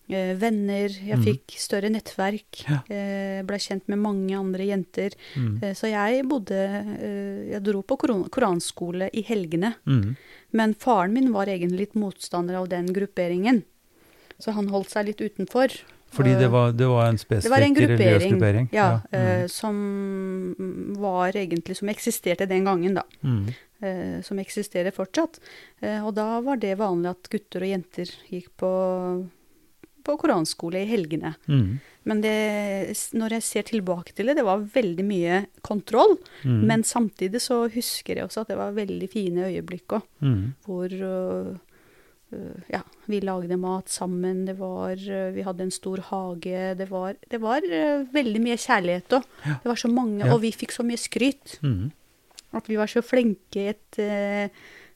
eh, venner, jeg Mm. fikk større nettverk. Eh, Blei kjent med mange andre jenter. Mm. Så jeg bodde Jeg dro på koran koranskole i helgene. Mm. Men faren min var egentlig litt motstander av den grupperingen. Så han holdt seg litt utenfor. Fordi det Eh, var, det var en spesifikk det var en gruppering, gruppering? ja, Mm. eh, som var egentlig Som eksisterte den gangen, da. Mm. eh, som eksisterer fortsatt. Og da var det vanlig at gutter og jenter gikk på, på koranskole i helgene. Mm. Men det, når jeg ser tilbake til det, det var veldig mye kontroll. Mm. Men samtidig så husker jeg også at det var veldig fine øyeblikk òg. Mm. Hvor ja, vi lagde mat sammen, det var øh, Vi hadde en stor hage. Det var, det var øh, veldig mye kjærlighet òg. Ja. Det var så mange, Ja. og vi fikk så mye skryt. Mm. At vi var så flinke et, eh,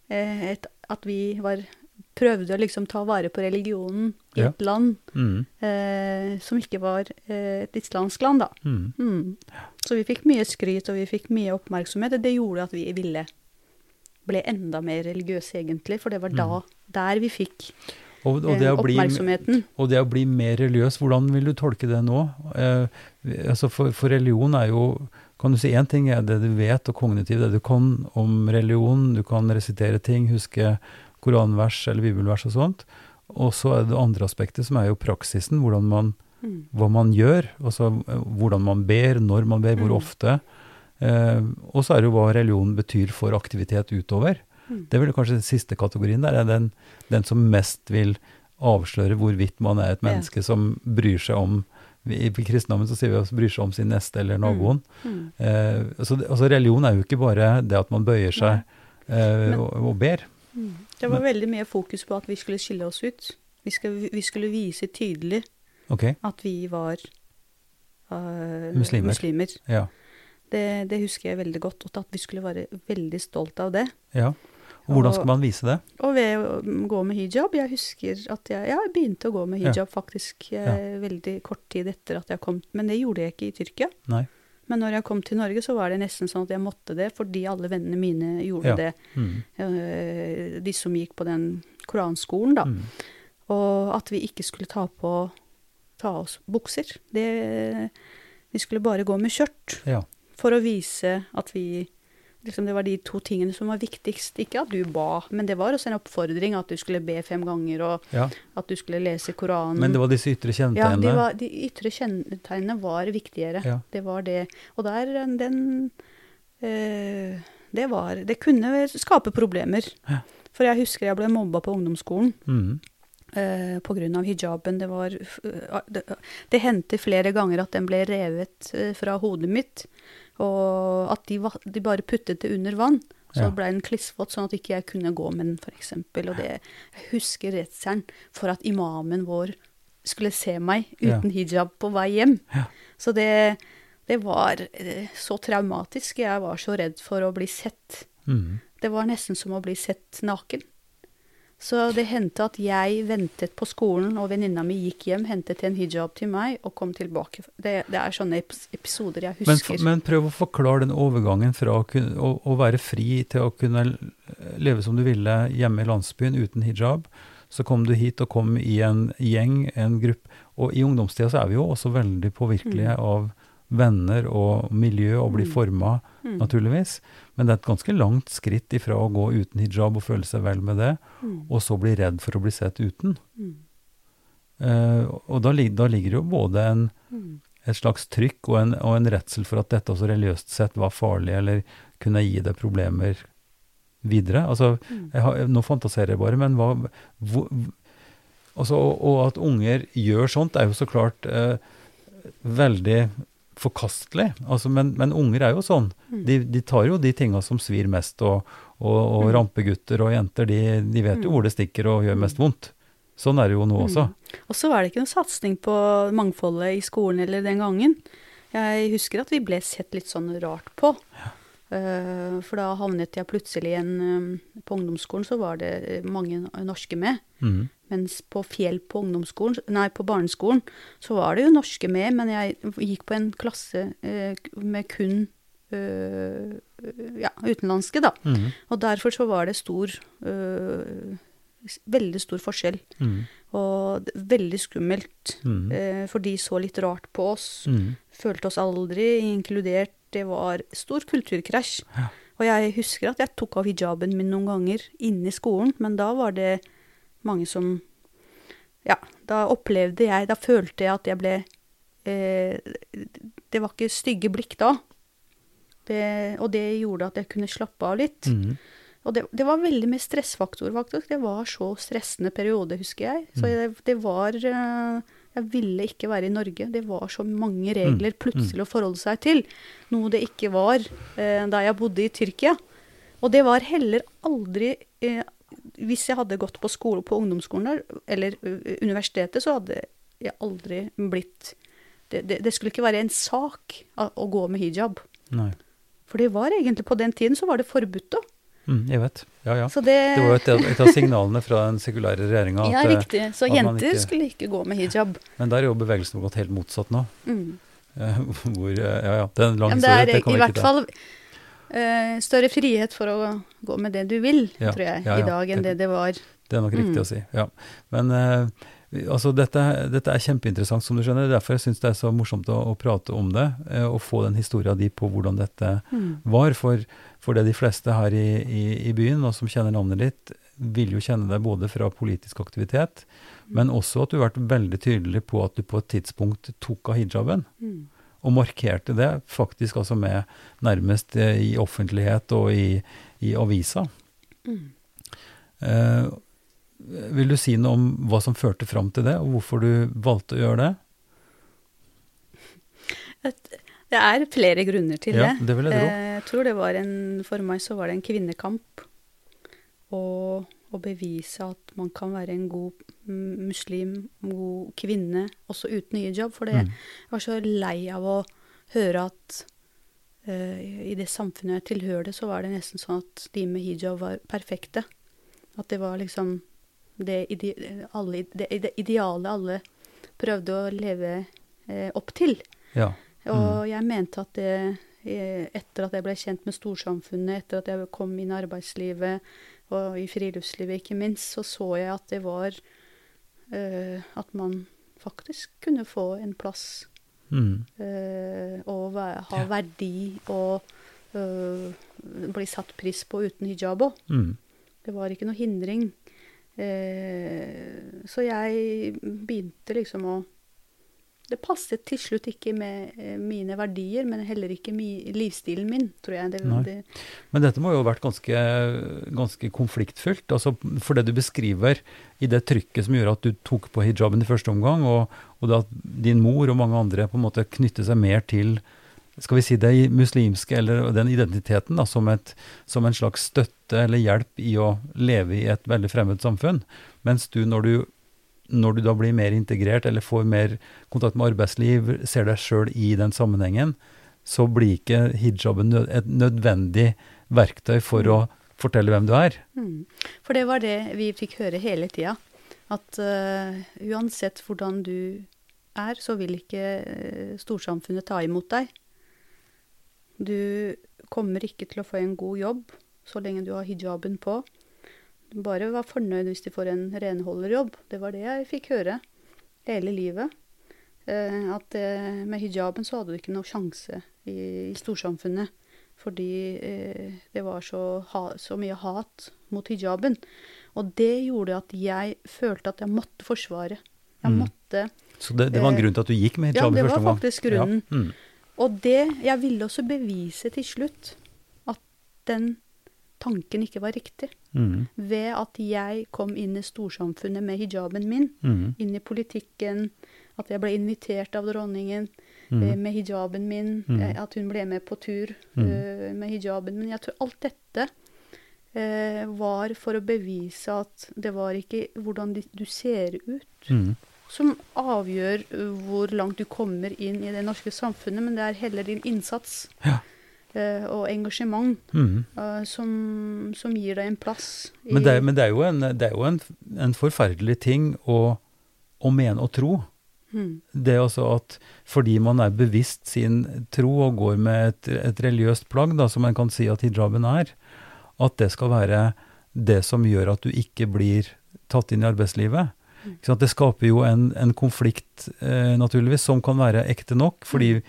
eh, et At vi var prøvde å liksom ta vare på religionen i Ja. et land Mm. eh, som ikke var eh, et islandsk land, da. Mm. Mm. Så vi fikk mye skryt, og vi fikk mye oppmerksomhet, og det gjorde at vi ville ble enda mer religiøse, egentlig, for det var da, Mm. der vi fikk Og, og, det eh, bli, oppmerksomheten. og det å bli mer religiøs, hvordan vil du tolke det nå? Eh, altså for, for religion er jo Kan du si én ting er det du vet, og kognitivt, det du kan om religion. Du kan resitere ting, huske koranvers eller bibelvers og sånt. Og så er det andre aspektet, som er jo praksisen. Hvordan man, Mm. hva man gjør. Altså eh, hvordan man ber, når man ber, hvor Mm. ofte. Eh, og så er det jo hva religion betyr for aktivitet utover. Mm. Det er vel kanskje den siste kategorien der, er den, den som mest vil avsløre hvorvidt man er et Ja. menneske som bryr seg om I kristendommen så sier vi også bryr seg om sin neste eller naboen. Mm. Eh, så det, altså religion er jo ikke bare det at man bøyer seg eh, Men- og, og ber. Mm. Det var veldig mye fokus på at vi skulle skille oss ut. Vi skulle, vi skulle vise tydelig okay. at vi var uh, Muslimer. muslimer. ja. Det, det husker jeg veldig godt, og at vi skulle være veldig stolt av det. ja. Og hvordan skal man vise det? Og ved å gå med hijab Jeg husker at jeg, ja, jeg begynte å gå med Ja. hijab faktisk ja. veldig kort tid etter at jeg kom. Men det gjorde jeg ikke i Tyrkia. Nei. Men når jeg kom til Norge, så var det nesten sånn at jeg måtte det, fordi alle vennene mine gjorde Ja. det. Mm. Eh, de som gikk på den koranskolen, da. Mm. Og at vi ikke skulle ta på ta oss bukser. Det, vi skulle bare gå med skjørt Ja. For å vise at vi liksom Det var de to tingene som var viktigst. Ikke at du ba, men det var også en oppfordring at du skulle be fem ganger, og ja. at du skulle lese Koranen. Men det var disse ytre ja, kjennetegnene? de, var, de ytre kjennetegnene var viktigere. Ja. Det var det. Og der, den eh, Det var Det kunne skape problemer. Ja. For jeg husker jeg ble mobba på ungdomsskolen Mm. eh, på grunn av hijaben. Det var eh, Det, det hendte flere ganger at den ble revet eh, fra hodet mitt, og at de, de bare puttet det under vann. Så Ja. ble den klissvåt, sånn at ikke jeg kunne gå med den, f.eks. Og det, jeg husker redselen for at imamen vår skulle se meg Ja. uten hijab på vei hjem. Ja. Så det, det var eh, så traumatisk. Jeg var så redd for å bli sett. Mm. Det var nesten som å bli sett naken. Så det hendte at jeg ventet på skolen, og venninna mi gikk hjem, hentet en hijab til meg og kom tilbake. Det, det er sånne episoder jeg husker. Men, men prøv å forklare den overgangen fra å, kunne, å, å være fri til å kunne leve som du ville hjemme i landsbyen uten hijab. Så kom du hit og kom i en gjeng, en gruppe. Og i ungdomstida så er vi jo også veldig påvirkelige av venner og miljø og blir Mm. forma, Mm. naturligvis. Men det er et ganske langt skritt ifra å gå uten hijab og føle seg vel med det, Mm. og så bli redd for å bli sett uten. Mm. Uh, og da, da ligger det jo både en Mm. et slags trykk og en, og en redsel for at dette også religiøst sett var farlig, eller kunne gi deg problemer videre. Altså, Mm. jeg har, nå fantaserer jeg bare, men hva hvor, altså, og, og at unger gjør sånt, er jo så klart uh, veldig forkastelig. Altså, men, men unger er jo sånn. Mm. De, de tar jo de tinga som svir mest, og, og, og Mm. rampegutter og jenter, de, de vet jo Mm. hvor det stikker og gjør mest vondt. Sånn er det jo nå også. Mm. Og så var det ikke noen satsing på mangfoldet i skolen eller den gangen. Jeg husker at vi ble sett litt sånn rart på. Eh, for da havnet jeg plutselig en um, På ungdomsskolen så var det mange norske med. Mm. Mens på Fjell på ungdomsskolen, nei, på barneskolen, så var det jo norske med, men jeg gikk på en klasse eh, med kun øh, ja, utenlandske, da. Mm. Og derfor så var det stor øh, veldig stor forskjell. Mm. Og veldig skummelt. Mm. Eh, for de så litt rart på oss. Mm. Følte oss aldri inkludert. Det var stor kulturkrasj. Ja. Og jeg husker at jeg tok av hijaben min noen ganger inne i skolen, men da var det mange som Ja, da opplevde jeg Da følte jeg at jeg ble eh, Det var ikke stygge blikk da. Det, og det gjorde at jeg kunne slappe av litt. Mm. Og det, det var veldig mye stressfaktor, faktisk. Det var så stressende periode, husker jeg. Så Mm. jeg, det var eh, Jeg ville ikke være i Norge. Det var så mange regler plutselig å forholde seg til. Noe det ikke var eh, da jeg bodde i Tyrkia. Og det var heller aldri eh, Hvis jeg hadde gått på skole på ungdomsskolen der, eller universitetet, så hadde jeg aldri blitt det, det, det skulle ikke være en sak å, å gå med hijab. Nei. For det var egentlig på den tiden så var det forbudt, da. Mm, jeg vet. Ja, ja. Så det, Det var jo et, et av signalene fra den sekulære regjeringa. Ja, riktig. Så at jenter ikke- skulle ikke gå med hijab. Men der er jo bevegelsen gått helt motsatt nå. Mm. Eh, <laughs> Hvor, eh, ja, ja, det er en lang Ja, det historie. er Det i kommer hvert ikke til. fall eh, større frihet for å gå med det du vil, Ja, tror jeg, ja, ja. i dag enn det det var. Det er nok riktig Mm. å si. ja. Men uh, altså, dette, dette er kjempeinteressant, som du skjønner. Derfor syns jeg det er så morsomt å, å prate om det, uh, og få den historia di på hvordan dette Mm. var. For, for det de fleste her i, i, i byen, og som kjenner navnet ditt, vil jo kjenne deg både fra politisk aktivitet, men også at du har vært veldig tydelig på at du på et tidspunkt tok av hijaben. Mm. Og markerte det faktisk altså med nærmest eh, i offentlighet og i, i avisa. Mm. Eh, vil du si noe om hva som førte fram til det, og hvorfor du valgte å gjøre det? Et, det er flere grunner til Ja, det. det vil jeg tro. Eh, jeg tror det var en, for meg så var det en kvinnekamp. Og å bevise at man kan være en god mm, muslim, god kvinne, også uten hijab. For Mm. jeg var så lei av å høre at uh, i det samfunnet jeg tilhørte, så var det nesten sånn at de med hijab var perfekte. At det var liksom det, ide, alle, det, idealet ideale alle prøvde å leve uh, opp til. Ja. Og jeg mente at det, eh, etter at jeg ble kjent med storsamfunnet, etter at jeg kom inn i arbeidslivet og i friluftslivet ikke minst, så så jeg at det var uh, At man faktisk kunne få en plass Mm. uh, og ha Ja. verdi og uh, bli satt pris på uten hijab òg. Mm. Det var ikke noe hindring. Så jeg begynte liksom å Det passet til slutt ikke med eh, mine verdier, men heller ikke livsstilen min, tror jeg. Det, det, Men dette må jo ha vært ganske, ganske konfliktfylt. Altså, for det du beskriver i det trykket som gjorde at du tok på hijaben i første omgang, og, og det at din mor og mange andre på en måte knytter seg mer til skal vi si det muslimske, eller den identiteten, da, som, et, som en slags støtte eller hjelp i å leve i et veldig fremmed samfunn. Mens du, når du, når du da blir mer integrert eller får mer kontakt med arbeidsliv, ser deg sjøl i den sammenhengen, så blir ikke hijaben et nødvendig verktøy for å fortelle hvem du er. mm. For det var det vi fikk høre hele tida. At uh, uansett hvordan du er, så vil ikke eh, storsamfunnet ta imot deg. Du kommer ikke til å få en god jobb så lenge du har hijaben på. Bare var fornøyd hvis de får en renholderjobb. Det var det jeg fikk høre hele livet. Eh, at eh, med hijaben så hadde du ikke noe sjanse i, storsamfunnet. Fordi eh, det var så, så mye hat mot hijaben. Og det gjorde at jeg følte at jeg måtte forsvare. Jeg Mm. måtte Så det, det var en grunn til at du gikk med ja, hijab i det var faktisk grunnen. Ja. Mm. Og det Jeg ville også bevise til slutt at den tanken ikke var riktig. Mm. Ved at jeg kom inn i storsamfunnet med hijaben min, Mm. inn i politikken, at jeg ble invitert av dronningen Mm. eh, med hijaben min, Mm. eh, at hun ble med på tur Mm. eh, med hijaben min. Jeg tror alt dette eh, var for å bevise at det var ikke hvordan de, du ser ut Mm. som avgjør hvor langt du kommer inn i det norske samfunnet, men det er heller din innsats Ja. Eh, og engasjement Mm. eh, som, som gir deg en plass. i- Men, det, men det er jo en, det er jo en, en forferdelig ting å, å mene og tro. Mm, Det er altså at fordi man er bevisst sin tro og går med et, et religiøst plagg, da, som man kan si at hijaben er, at det skal være det som gjør at du ikke blir tatt inn i arbeidslivet. Sant? Det skaper jo en, en konflikt, eh, naturligvis, som kan være ekte nok. fordi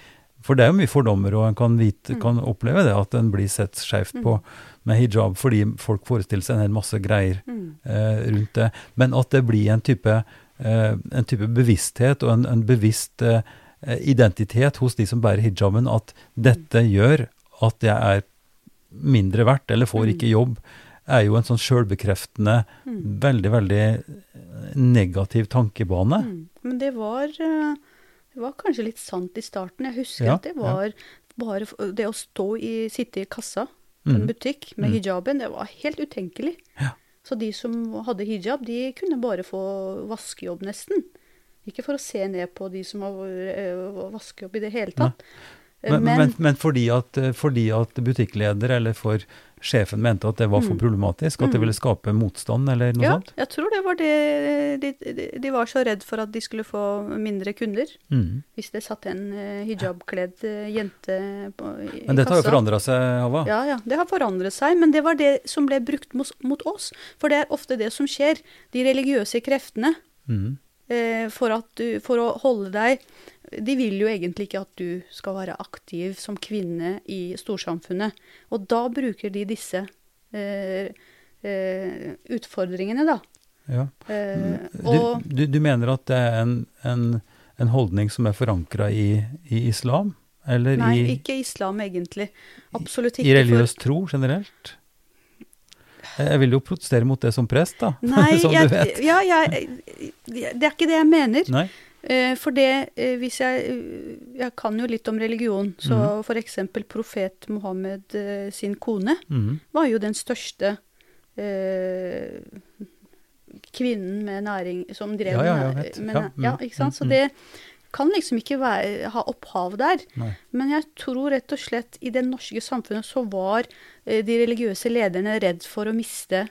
for det er jo mye fordommer, og en kan, vite, Mm. kan oppleve det, at en blir sett skjevt på med hijab fordi folk forestiller seg en hel masse greier Mm. eh, rundt det. Men at det blir en type, eh, en type bevissthet og en, en bevisst eh, identitet hos de som bærer hijaben, at dette gjør at jeg er mindre verdt eller får Mm. ikke jobb, er jo en sånn sjølbekreftende, Mm. veldig, veldig negativ tankebane. Mm. Men det var, eh, det var kanskje litt sant i starten. Jeg husker Ja, at det var bare Det å stå i, sitte i kassa på en butikk med Mm. hijaben, det var helt utenkelig. Ja. Så de som hadde hijab, de kunne bare få vaskejobb, nesten. Ikke for å se ned på de som har eh, vaskejobb i det hele tatt. Eh, Men, men, men fordi, at, fordi at butikkleder eller for sjefen mente at det var for Mm. problematisk, at det Mm. ville skape motstand eller noe ja, sånt? jeg tror det var det de, de, var så redd for at de skulle få mindre kunder. Mm. Hvis det satt en eh, hijabkledd eh, jente på, i, Men dette har jo kassa. forandra seg, Hava. Ja, ja, det har forandret seg, men det var det som ble brukt mot, mot oss. For det er ofte det som skjer. De religiøse kreftene, Mm. eh, for, at du, for å holde deg De vil jo egentlig ikke at du skal være aktiv som kvinne i storsamfunnet. Og da bruker de disse eh, eh, utfordringene, da. Ja. Eh, Du, og du, du mener at det er en, en, en holdning som er forankra i, i islam? Eller Nei, i, ikke islam, egentlig. Absolutt ikke. i religiøs tro generelt? Jeg vil jo protestere mot det som prest, da. Nei, <laughs> som jeg, du vet. Ja, jeg, det er ikke det jeg mener. Nei? Eh, For det, eh, hvis jeg eh, Jeg kan jo litt om religion, så mm. eksempel profet Mohammed sin kone mm. var jo den største eh, kvinnen med næring som drev Ja, ja, ja, med- med Ja, næ- ja, mm, ikke sant? mm, Så mm. det kan liksom ikke være, ha opphav der. Nei. Men jeg tror rett og slett i det norske samfunnet så var eh, de religiøse lederne redd for å miste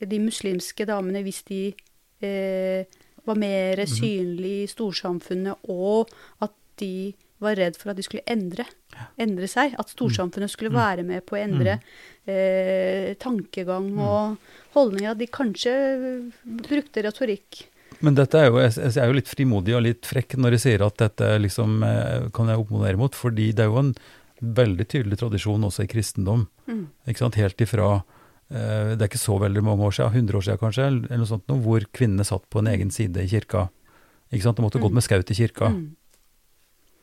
de muslimske damene hvis de eh, var mer Mhm. synlig i storsamfunnet, og at de var redd for at de skulle endre, endre seg. At storsamfunnet skulle Mm. være med på å endre eh, tankegang og holdninger. At de kanskje brukte retorikk. Men dette er jo, jeg er jo litt frimodig og litt frekk når jeg sier at dette liksom eh, kan jeg oppmodere mot, fordi det er jo en veldig tydelig tradisjon også i kristendom. Mm. Helt ifra eh, Det er ikke så veldig mange år siden, 100 år siden kanskje, eller noe sånt, noe, hvor kvinnene satt på en egen side i kirka. Ikke sant? De måtte Mm. gått med skaut i kirka. Mm.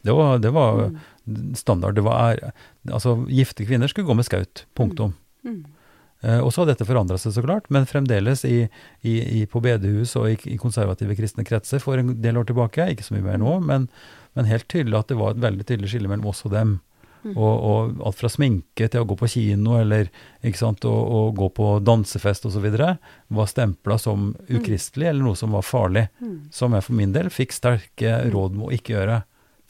Det var, det var Mm. standard. Det var, altså, gifte kvinner skulle gå med skaut. Punktum. Mm. Eh, og så har dette forandra seg, så klart, men fremdeles i, i, i, på bedehus og i, i konservative kristne kretser for en del år tilbake, ikke så mye mer nå, men, men helt tydelig at det var et veldig tydelig skille mellom oss og dem. Mm. Og, og alt fra sminke til å gå på kino eller ikke sant, og, og gå på dansefest osv. var stempla som ukristelig eller noe som var farlig. Mm. Som jeg for min del fikk sterke Mm. råd med å ikke gjøre.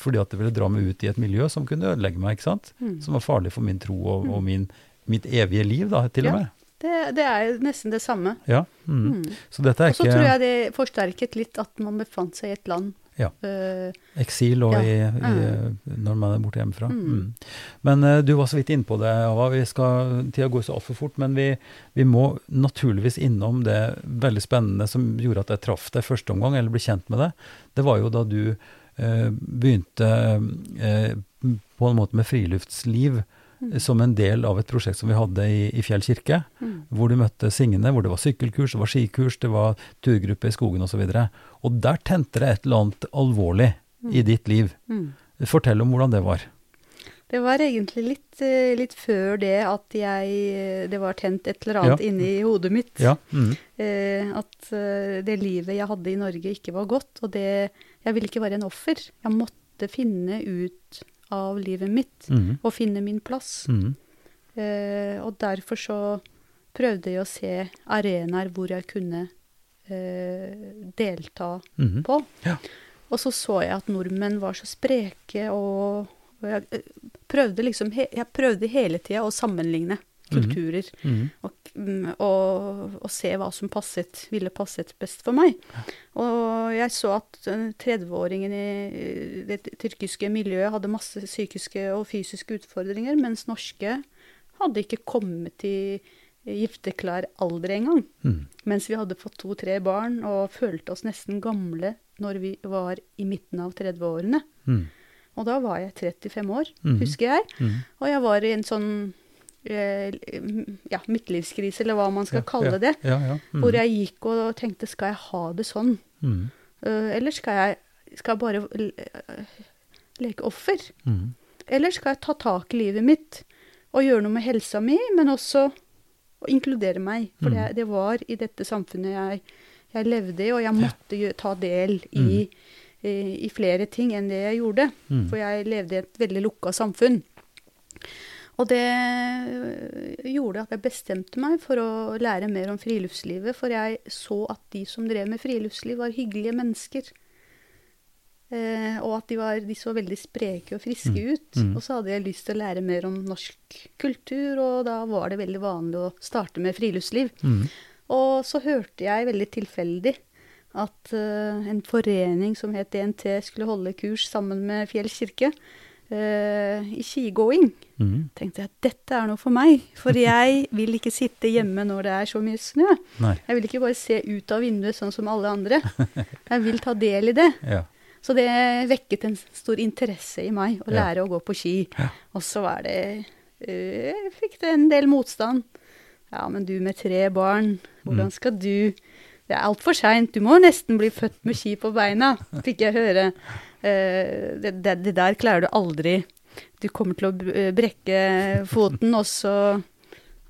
Fordi at det ville dra meg ut i et miljø som kunne ødelegge meg. ikke sant? Mm. Som var farlig for min tro og, og min, mitt evige liv, da, til og med. Det, det er jo nesten det samme. Ja. Mm. Mm. Så dette er Og så tror jeg det forsterket litt at man befant seg i et land. Ja. eh, eksil og Ja. i, i, når man er borte hjemmefra. Mm. Mm. Men uh, du var så vidt inne på det, Ava. Vi skal, tida går så altfor fort. Men vi, vi må naturligvis innom det veldig spennende som gjorde at jeg traff deg første omgang, eller ble kjent med deg. Det var jo da du uh, begynte uh, på en måte med friluftsliv Mm. som en del av et prosjekt som vi hadde i, i Fjell kirke. mm. Hvor du møtte Signe, hvor det var sykkelkurs, det var skikurs, det var turgruppe i skogen osv. Og, så og der tente det et eller annet alvorlig i ditt liv. Mm. Fortell om hvordan det var. Det var egentlig litt, eh, litt før det at jeg eh, Det var tent et eller annet Ja. inni hodet mitt. Ja. Mm. Eh, at det livet jeg hadde i Norge, ikke var godt. Og det Jeg ville ikke være en offer. Jeg måtte finne ut av livet mitt Mm. og finne min plass. Mm. Eh, og derfor så prøvde jeg å se arenaer hvor jeg kunne eh, delta Mm. på. Ja. Og så så jeg at nordmenn var så spreke, og, og jeg eh, prøvde liksom Jeg prøvde hele tida å sammenligne kulturer Mm. og, mm, og, og se hva som passet, ville passet best for meg. Og jeg så at eh, 30-åringen i det tyrkiske miljøet hadde masse psykiske og fysiske utfordringer, mens norske hadde ikke kommet i gifteklar alder engang. Mm. Mens vi hadde fått to-tre barn og følte oss nesten gamle når vi var i midten av 30-årene. Mm. Og da var jeg 35 år, Mhm. husker jeg. Mm. Og jeg var i en sånn eh, ja, midtlivskrise, eller hva man skal Ja, kalle det. Ja, ja. Mm. Hvor jeg gikk og tenkte skal jeg ha det sånn? Mm. Eh, eller skal jeg, skal jeg bare eh, leke offer? Mm. Eller skal jeg ta tak i livet mitt og gjøre noe med helsa mi, men også å inkludere meg? For Mm. det, det var i dette samfunnet jeg, jeg levde i, og jeg måtte ta del i, i, i flere ting enn det jeg gjorde. Mm. For jeg levde i et veldig lukka samfunn. Og det øh, gjorde at jeg bestemte meg for å lære mer om friluftslivet, for jeg så at de som drev med friluftsliv, var hyggelige mennesker. Eh, og at de, var, de så veldig spreke og friske Mm, ut. mm. Og så hadde jeg lyst til å lære mer om norsk kultur, og da var det veldig vanlig å starte med friluftsliv. Mm. Og så hørte jeg veldig tilfeldig at uh, en forening som het DNT skulle holde kurs sammen med Fjell kirke uh, i skigåing. Mm. tenkte jeg at dette er noe for meg, for jeg <laughs> vil ikke sitte hjemme når det er så mye snø. Nei. Jeg vil ikke bare se ut av vinduet sånn som alle andre. <laughs> Jeg vil ta del i det. Ja. Så det vekket en stor interesse i meg å Ja. lære å gå på ski. Ja. Og så var det øh, Fikk det en del motstand. Ja, men du med tre barn, hvordan Mm. skal du Det er altfor seint, du må nesten bli født med ski på beina, fikk jeg høre. Uh, <laughs> det, det, det der klarer du aldri. Du kommer til å eh, brekke foten, og så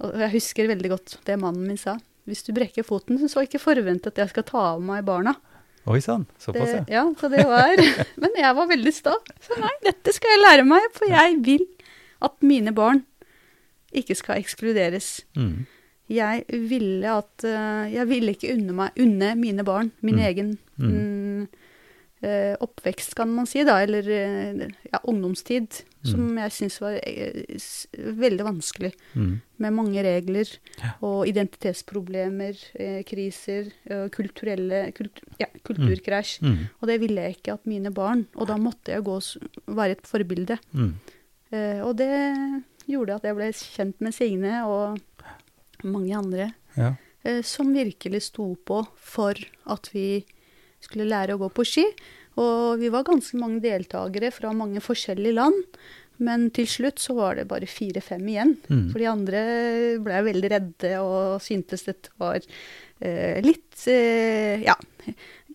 Og jeg husker veldig godt det mannen min sa. Hvis du brekker foten, så ikke forvent at jeg skal ta av meg barna. Oi sann, såpass, ja. Ja, så det var <laughs> Men jeg var veldig sta. Så nei, dette skal jeg lære meg, for jeg vil at mine barn ikke skal ekskluderes. Mm. Jeg ville at eh, Jeg ville ikke unne meg unne mine barn min Mm. egen Mm. mm, eh, oppvekst, kan man si, da, eller ja, ungdomstid, som jeg syns var eh, veldig vanskelig. Mm. Med mange regler Ja. og identitetsproblemer, eh, kriser, eh, kulturelle kult, ja, kulturkrasj. Mm. Og det ville jeg ikke at mine barn Og da måtte jeg gå, være et forbilde. Mm. Eh, og det gjorde at jeg ble kjent med Signe og mange andre Ja. eh, som virkelig sto på for at vi skulle lære å gå på ski. Og vi var ganske mange deltakere fra mange forskjellige land. Men til slutt så var det bare fire-fem igjen. Mm. For de andre ble veldig redde og syntes dette var eh, litt eh, Ja,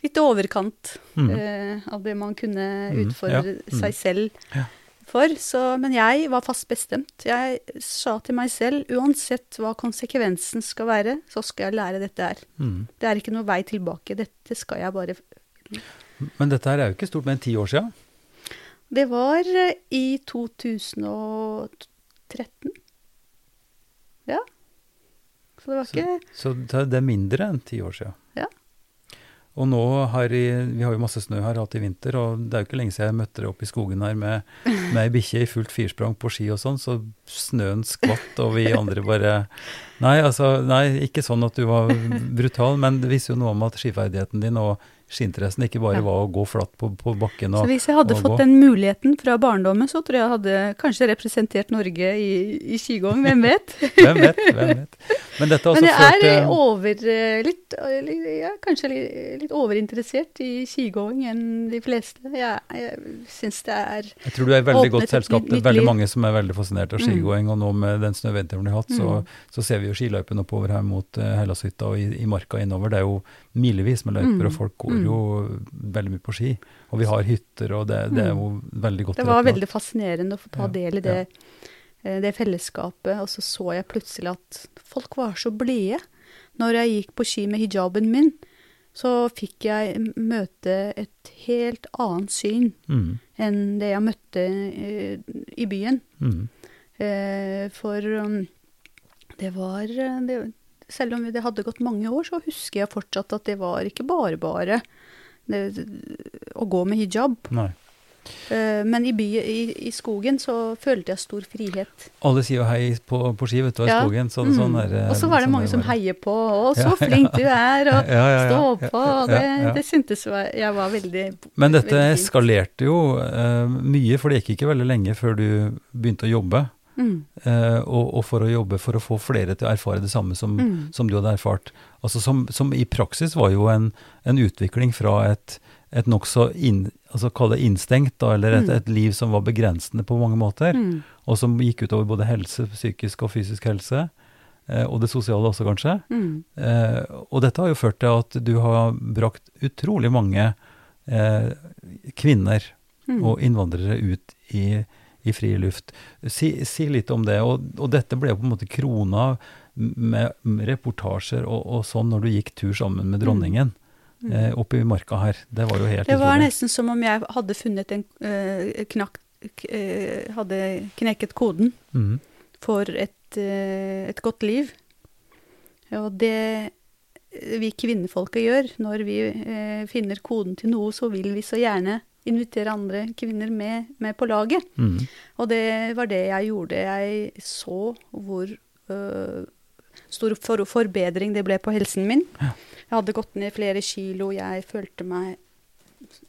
litt overkant Mm. eh, av det man kunne Mm, ja, mm. seg selv Ja. for. Så, men jeg var fast bestemt. Jeg sa til meg selv uansett hva konsekvensen skal være, så skal jeg lære dette her. Mm. Det er ikke noe vei tilbake. Dette skal jeg bare Men dette her er jo ikke stort mer enn ti år siden. Det var eh, i 2013. Ja. Så det var Så- ikke Så det er mindre enn ti år siden. Ja. Og nå har i, vi har jo masse snø her hatt i vinter, og det er jo ikke lenge siden jeg møtte dere oppe i skogen her med, med ei bikkje i fullt firsprang på ski og sånn, så snøen skvatt, og vi andre bare Nei, altså, nei, ikke sånn at du var brutal, men det viser jo noe om at skiferdigheten din og skiinteressen ikke bare var å gå flatt på, på bakken Så hvis jeg hadde fått gå. den muligheten fra barndommen, så tror jeg jeg hadde kanskje representert Norge i, i skigåing. Hvem vet? <laughs> Hvem vet? Hvem vet? Men dette har Men også jeg ført er til eh, over, eh, litt, eh, ja, kanskje litt, litt overinteressert i skigåing enn de fleste. Jeg, jeg syns det er Jeg tror du er i veldig godt selskap. Det er veldig mange som er veldig fascinert av Mm. og nå med den snøvinteren vi har hatt, så, Mm. så ser vi jo skiløypene oppover her mot uh, Hellashytta og i, i marka innover. Det er jo milevis med løyper, Mm. og folk går Mm. jo veldig mye på ski. Og vi har hytter, og det, det er jo veldig godt Det var veldig fascinerende å få ta del i det, eh, det fellesskapet. Og så så jeg plutselig at folk var så blide. Når jeg gikk på ski med hijaben min, så fikk jeg møte et helt annet syn Mm, enn det jeg møtte eh, i byen. mm, Eh, For um, det var det, Selv om det hadde gått mange år, så husker jeg fortsatt at det var ikke bare bare å gå med hijab. nei. Eh, Men i, by, i, i skogen så følte jeg stor frihet. Alle sier jo hei på, på ski, vet du, i Ja. skogen. Så, Mm. sånn er, og så var det sånn mange som heier på. 'Å, så flink du er', og <laughs> Ja, ja, 'stå på'. Det, det syntes jeg var veldig Men dette veldig eskalerte jo uh, mye, for det gikk ikke veldig lenge før du begynte å jobbe Mm. eh, og, og for å jobbe for å få flere til å erfare det samme som, Mm. som du hadde erfart. Altså som, som i praksis var jo en, en utvikling fra et, et nokså inn, altså innstengt, da, eller et, Mm. et liv som var begrensende på mange måter, Mm. og som gikk utover både helse, psykisk og fysisk helse, eh, og det sosiale også kanskje. Eh, og dette har jo ført til at du har brakt utrolig mange eh, kvinner og innvandrere ut i, i fri luft. Si, si litt om det. Og, og dette ble på en måte krona med reportasjer og, og sånn når du gikk tur sammen med dronningen Mm. Mm. oppe i marka her. Det var jo helt Det var utrolig. nesten som om jeg hadde funnet en eh, knakk k- eh, Hadde knekket koden mm. for et, eh, et godt liv. Og det vi kvinnefolket gjør når vi eh, finner koden til noe, så vil vi så gjerne invitere andre kvinner med, med på laget. Mm. Og det var det jeg gjorde. Jeg så hvor øh, stor for forbedring det ble på helsen min. Ja. Jeg hadde gått ned flere kilo. Jeg følte meg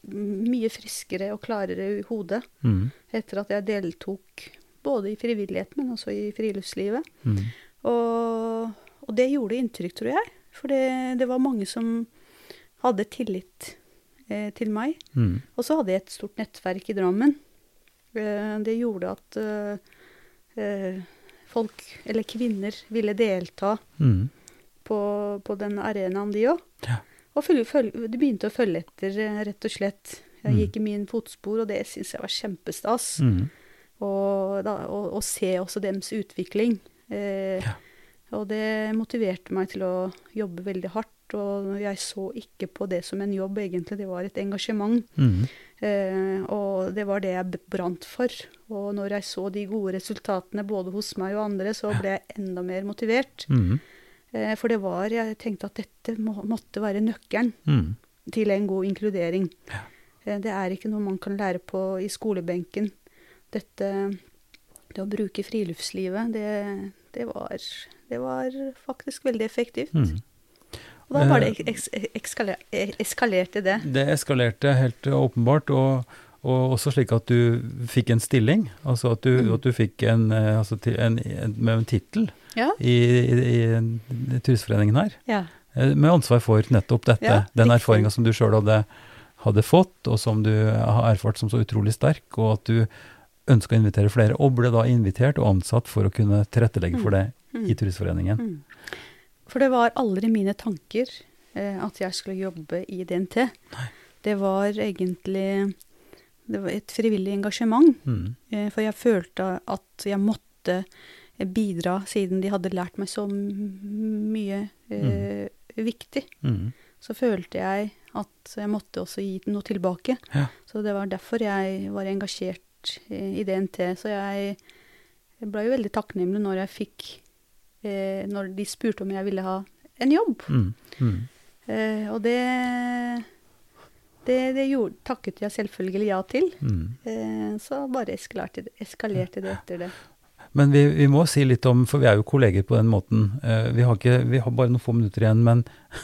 mye friskere og klarere i hodet mm. etter at jeg deltok både i frivillighet, men også i friluftslivet. Mm. Og, og det gjorde inntrykk, tror jeg. For det, det var mange som hadde tillit eh, til meg. Mm. Og så hadde jeg et stort nettverk i Drammen. Eh, Det gjorde at eh, eh, folk, eller kvinner, ville delta mm. på, på den arenaen, de òg. Ja. Og følge, følge, de begynte å følge etter, eh, rett og slett. Jeg Mm. gikk i min fotspor, og det syns jeg var kjempestas. Mhm. Og, da, og, og se også deres utvikling. Eh, Ja. Og det motiverte meg til å jobbe veldig hardt. Og jeg så ikke på det som en jobb, egentlig. Det var et engasjement. Mm. Eh, og det var det jeg brant for. Og når jeg så de gode resultatene både hos meg og andre, så ble jeg enda mer motivert. Mm. Eh, for det var Jeg tenkte at dette må, måtte være nøkkelen mm. til en god inkludering. Ja. Eh, det er ikke noe man kan lære på i skolebenken. Dette Det å bruke friluftslivet, det, det var Det var faktisk veldig effektivt. Mhm. Og da det eks, ekskaler, eskalerte det. Det eskalerte helt åpenbart, og, og også slik at du fikk en stilling. Altså at du, Mm. at du fikk en, eh, altså en, en, med en tittel Ja. i, i, i Turistforeningen her. ja. Eh, Med ansvar for nettopp dette. Ja, den erfaringa som du sjøl hadde, hadde fått, og som du har erfart som så utrolig sterk, og at du ønska å invitere flere, og ble da invitert og ansatt for å kunne tilrettelegge for det Mm. i Turistforeningen. Mm. For det var aldri mine tanker eh, at jeg skulle jobbe i DNT. Det var egentlig det var et frivillig engasjement. Mm. Eh, for jeg følte at jeg måtte eh, bidra, siden de hadde lært meg så mye eh, viktig. Mm. Så følte jeg at jeg måtte også gi noe tilbake. Ja. Så det var derfor jeg var engasjert i i DNT. Så jeg, jeg ble jo veldig takknemlig når jeg fikk eh, Når de spurte om jeg ville ha en jobb. Mm. Mm. Eh, og det det, det gjorde, takket jeg selvfølgelig ja til. Mm. Eh, så bare eskalerte det, eskalerte det etter det. Men vi, vi må si litt om, for vi er jo kolleger på den måten. Eh, vi, har ikke, vi har bare noen få minutter igjen, men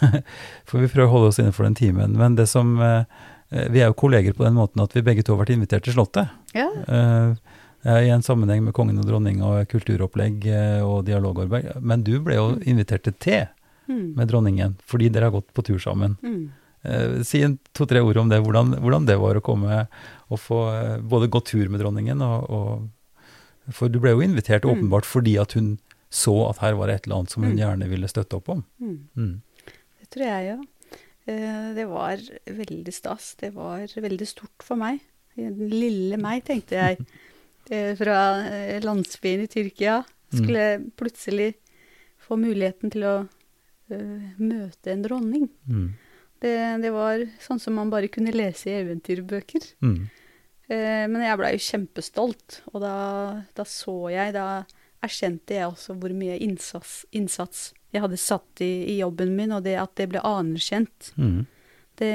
<laughs> for vi prøver å holde oss innenfor den timen. Men det som, eh, eh, vi er jo kolleger på den måten at vi begge to har vært invitert til Slottet. Ja. Eh, I en sammenheng med kongen og dronninga og kulturopplegg eh, og dialogarbeid. Men du ble jo invitert til te Mm. med dronningen, fordi dere har gått på tur sammen. Mm. Eh, si to-tre ord om det, hvordan, hvordan det var å komme og få eh, både gå tur med dronningen og, og For du ble jo invitert Mm. åpenbart fordi at hun så at her var det et eller annet som hun Mm. gjerne ville støtte opp om. Mm. Mm. Det tror jeg. Eh, Det var veldig stas. Det var veldig stort for meg. Den lille meg, tenkte jeg. <laughs> Eh, Fra eh, landsbyen i Tyrkia. Skulle plutselig få muligheten til å uh, møte en dronning. Mm. Det, det var sånn som man bare kunne lese i eventyrbøker. Mm. Uh, Men jeg blei jo kjempestolt, og da, da så jeg Da erkjente jeg også hvor mye innsats, innsats jeg hadde satt i, i jobben min, og det at det ble anerkjent. Mm. Det,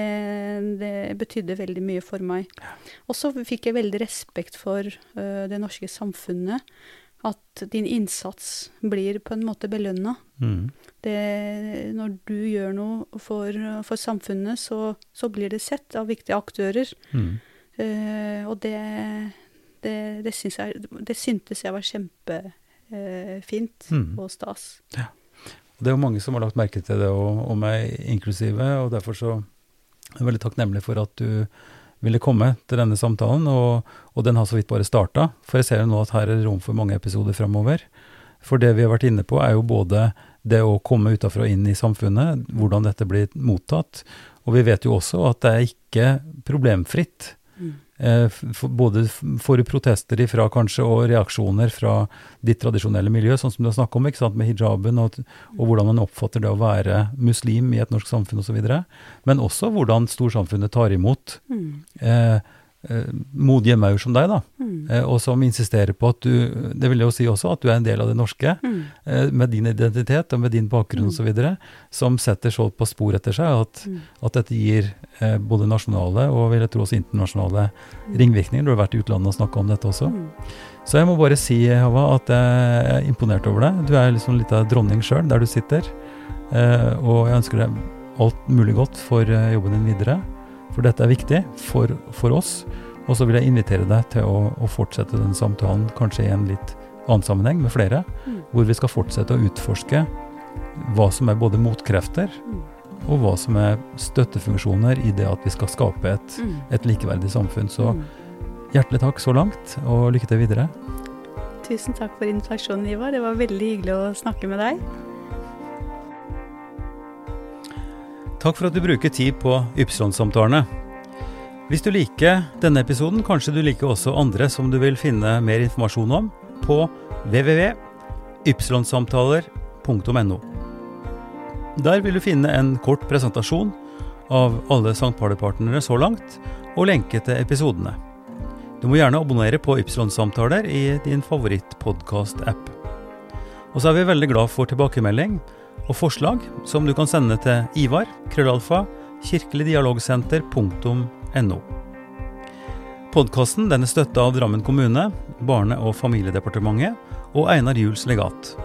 det betydde veldig mye for meg. Og så fikk jeg veldig respekt for uh, det norske samfunnet. At din innsats blir på en måte belønna. Mm. Når du gjør noe for, for samfunnet, så, så blir det sett av viktige aktører. Mm. Uh, og det, Det, det, syns jeg, det syntes jeg var kjempefint Mm. og stas. Det er jo mange som har lagt merke til det, og, og meg inklusive, og derfor så er veldig takknemlig for at du ville komme til denne samtalen, og, og den har så vidt bare starta. For jeg ser jo nå at her er det rom for mange episoder framover. For det vi har vært inne på, er jo både det å komme utafra og inn i samfunnet, hvordan dette blir mottatt, og vi vet jo også at det er ikke problemfritt. Eh, for, både f- får du protester ifra kanskje, og reaksjoner fra ditt tradisjonelle miljø, sånn som du har snakket om, ikke sant, med hijaben, og, og hvordan man oppfatter det å være muslim i et norsk samfunn osv. Men også hvordan storsamfunnet tar imot Mm. eh, modige maur som deg, da, Mm. eh, og som insisterer på at du Det vil jo si også at du er en del av det norske, Mm. eh, med din identitet og med din bakgrunn Mm. osv., som setter så på spor etter seg at, Mm. at dette gir eh, både nasjonale og vil jeg tro også internasjonale Mm. ringvirkninger. Du har vært i utlandet og snakka om dette også. Mm. Så jeg må bare si, Hava, at jeg er imponert over deg. Du er liksom litt av dronning sjøl der du sitter. Eh, og jeg ønsker deg alt mulig godt for eh, jobben din videre. For dette er viktig for, for oss. Og så vil jeg invitere deg til å, å fortsette den samtalen, kanskje i en litt annen sammenheng med flere, Mm. hvor vi skal fortsette å utforske hva som er både motkrefter, Mm. og hva som er støttefunksjoner i det at vi skal skape et, Mm. et likeverdig samfunn. Så Mm. hjertelig takk så langt, og lykke til videre. Tusen takk for invitasjonen, Ivar. Det var veldig hyggelig å snakke med deg. Takk for at du bruker tid på Ypsilon-samtalene. Hvis du liker denne episoden, kanskje du liker også andre som du vil finne mer informasjon om på www.ypsilonsamtaler.no. Der vil du finne en kort presentasjon av alle St. Party-partnere så langt, og lenke til episodene. Du må gjerne abonnere på Ypsilon-samtaler i din favorittpodkast-app. Og så er vi veldig glad for tilbakemelding og forslag som du kan sende til Ivar, krøllalfa, kirkeligdialogsenter.no. Podkasten er støtta av Drammen kommune, Barne- og familiedepartementet og Einar Juels legat.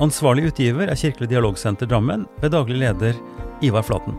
Ansvarlig utgiver er Kirkelig dialogsenter Drammen ved daglig leder Ivar Flaten.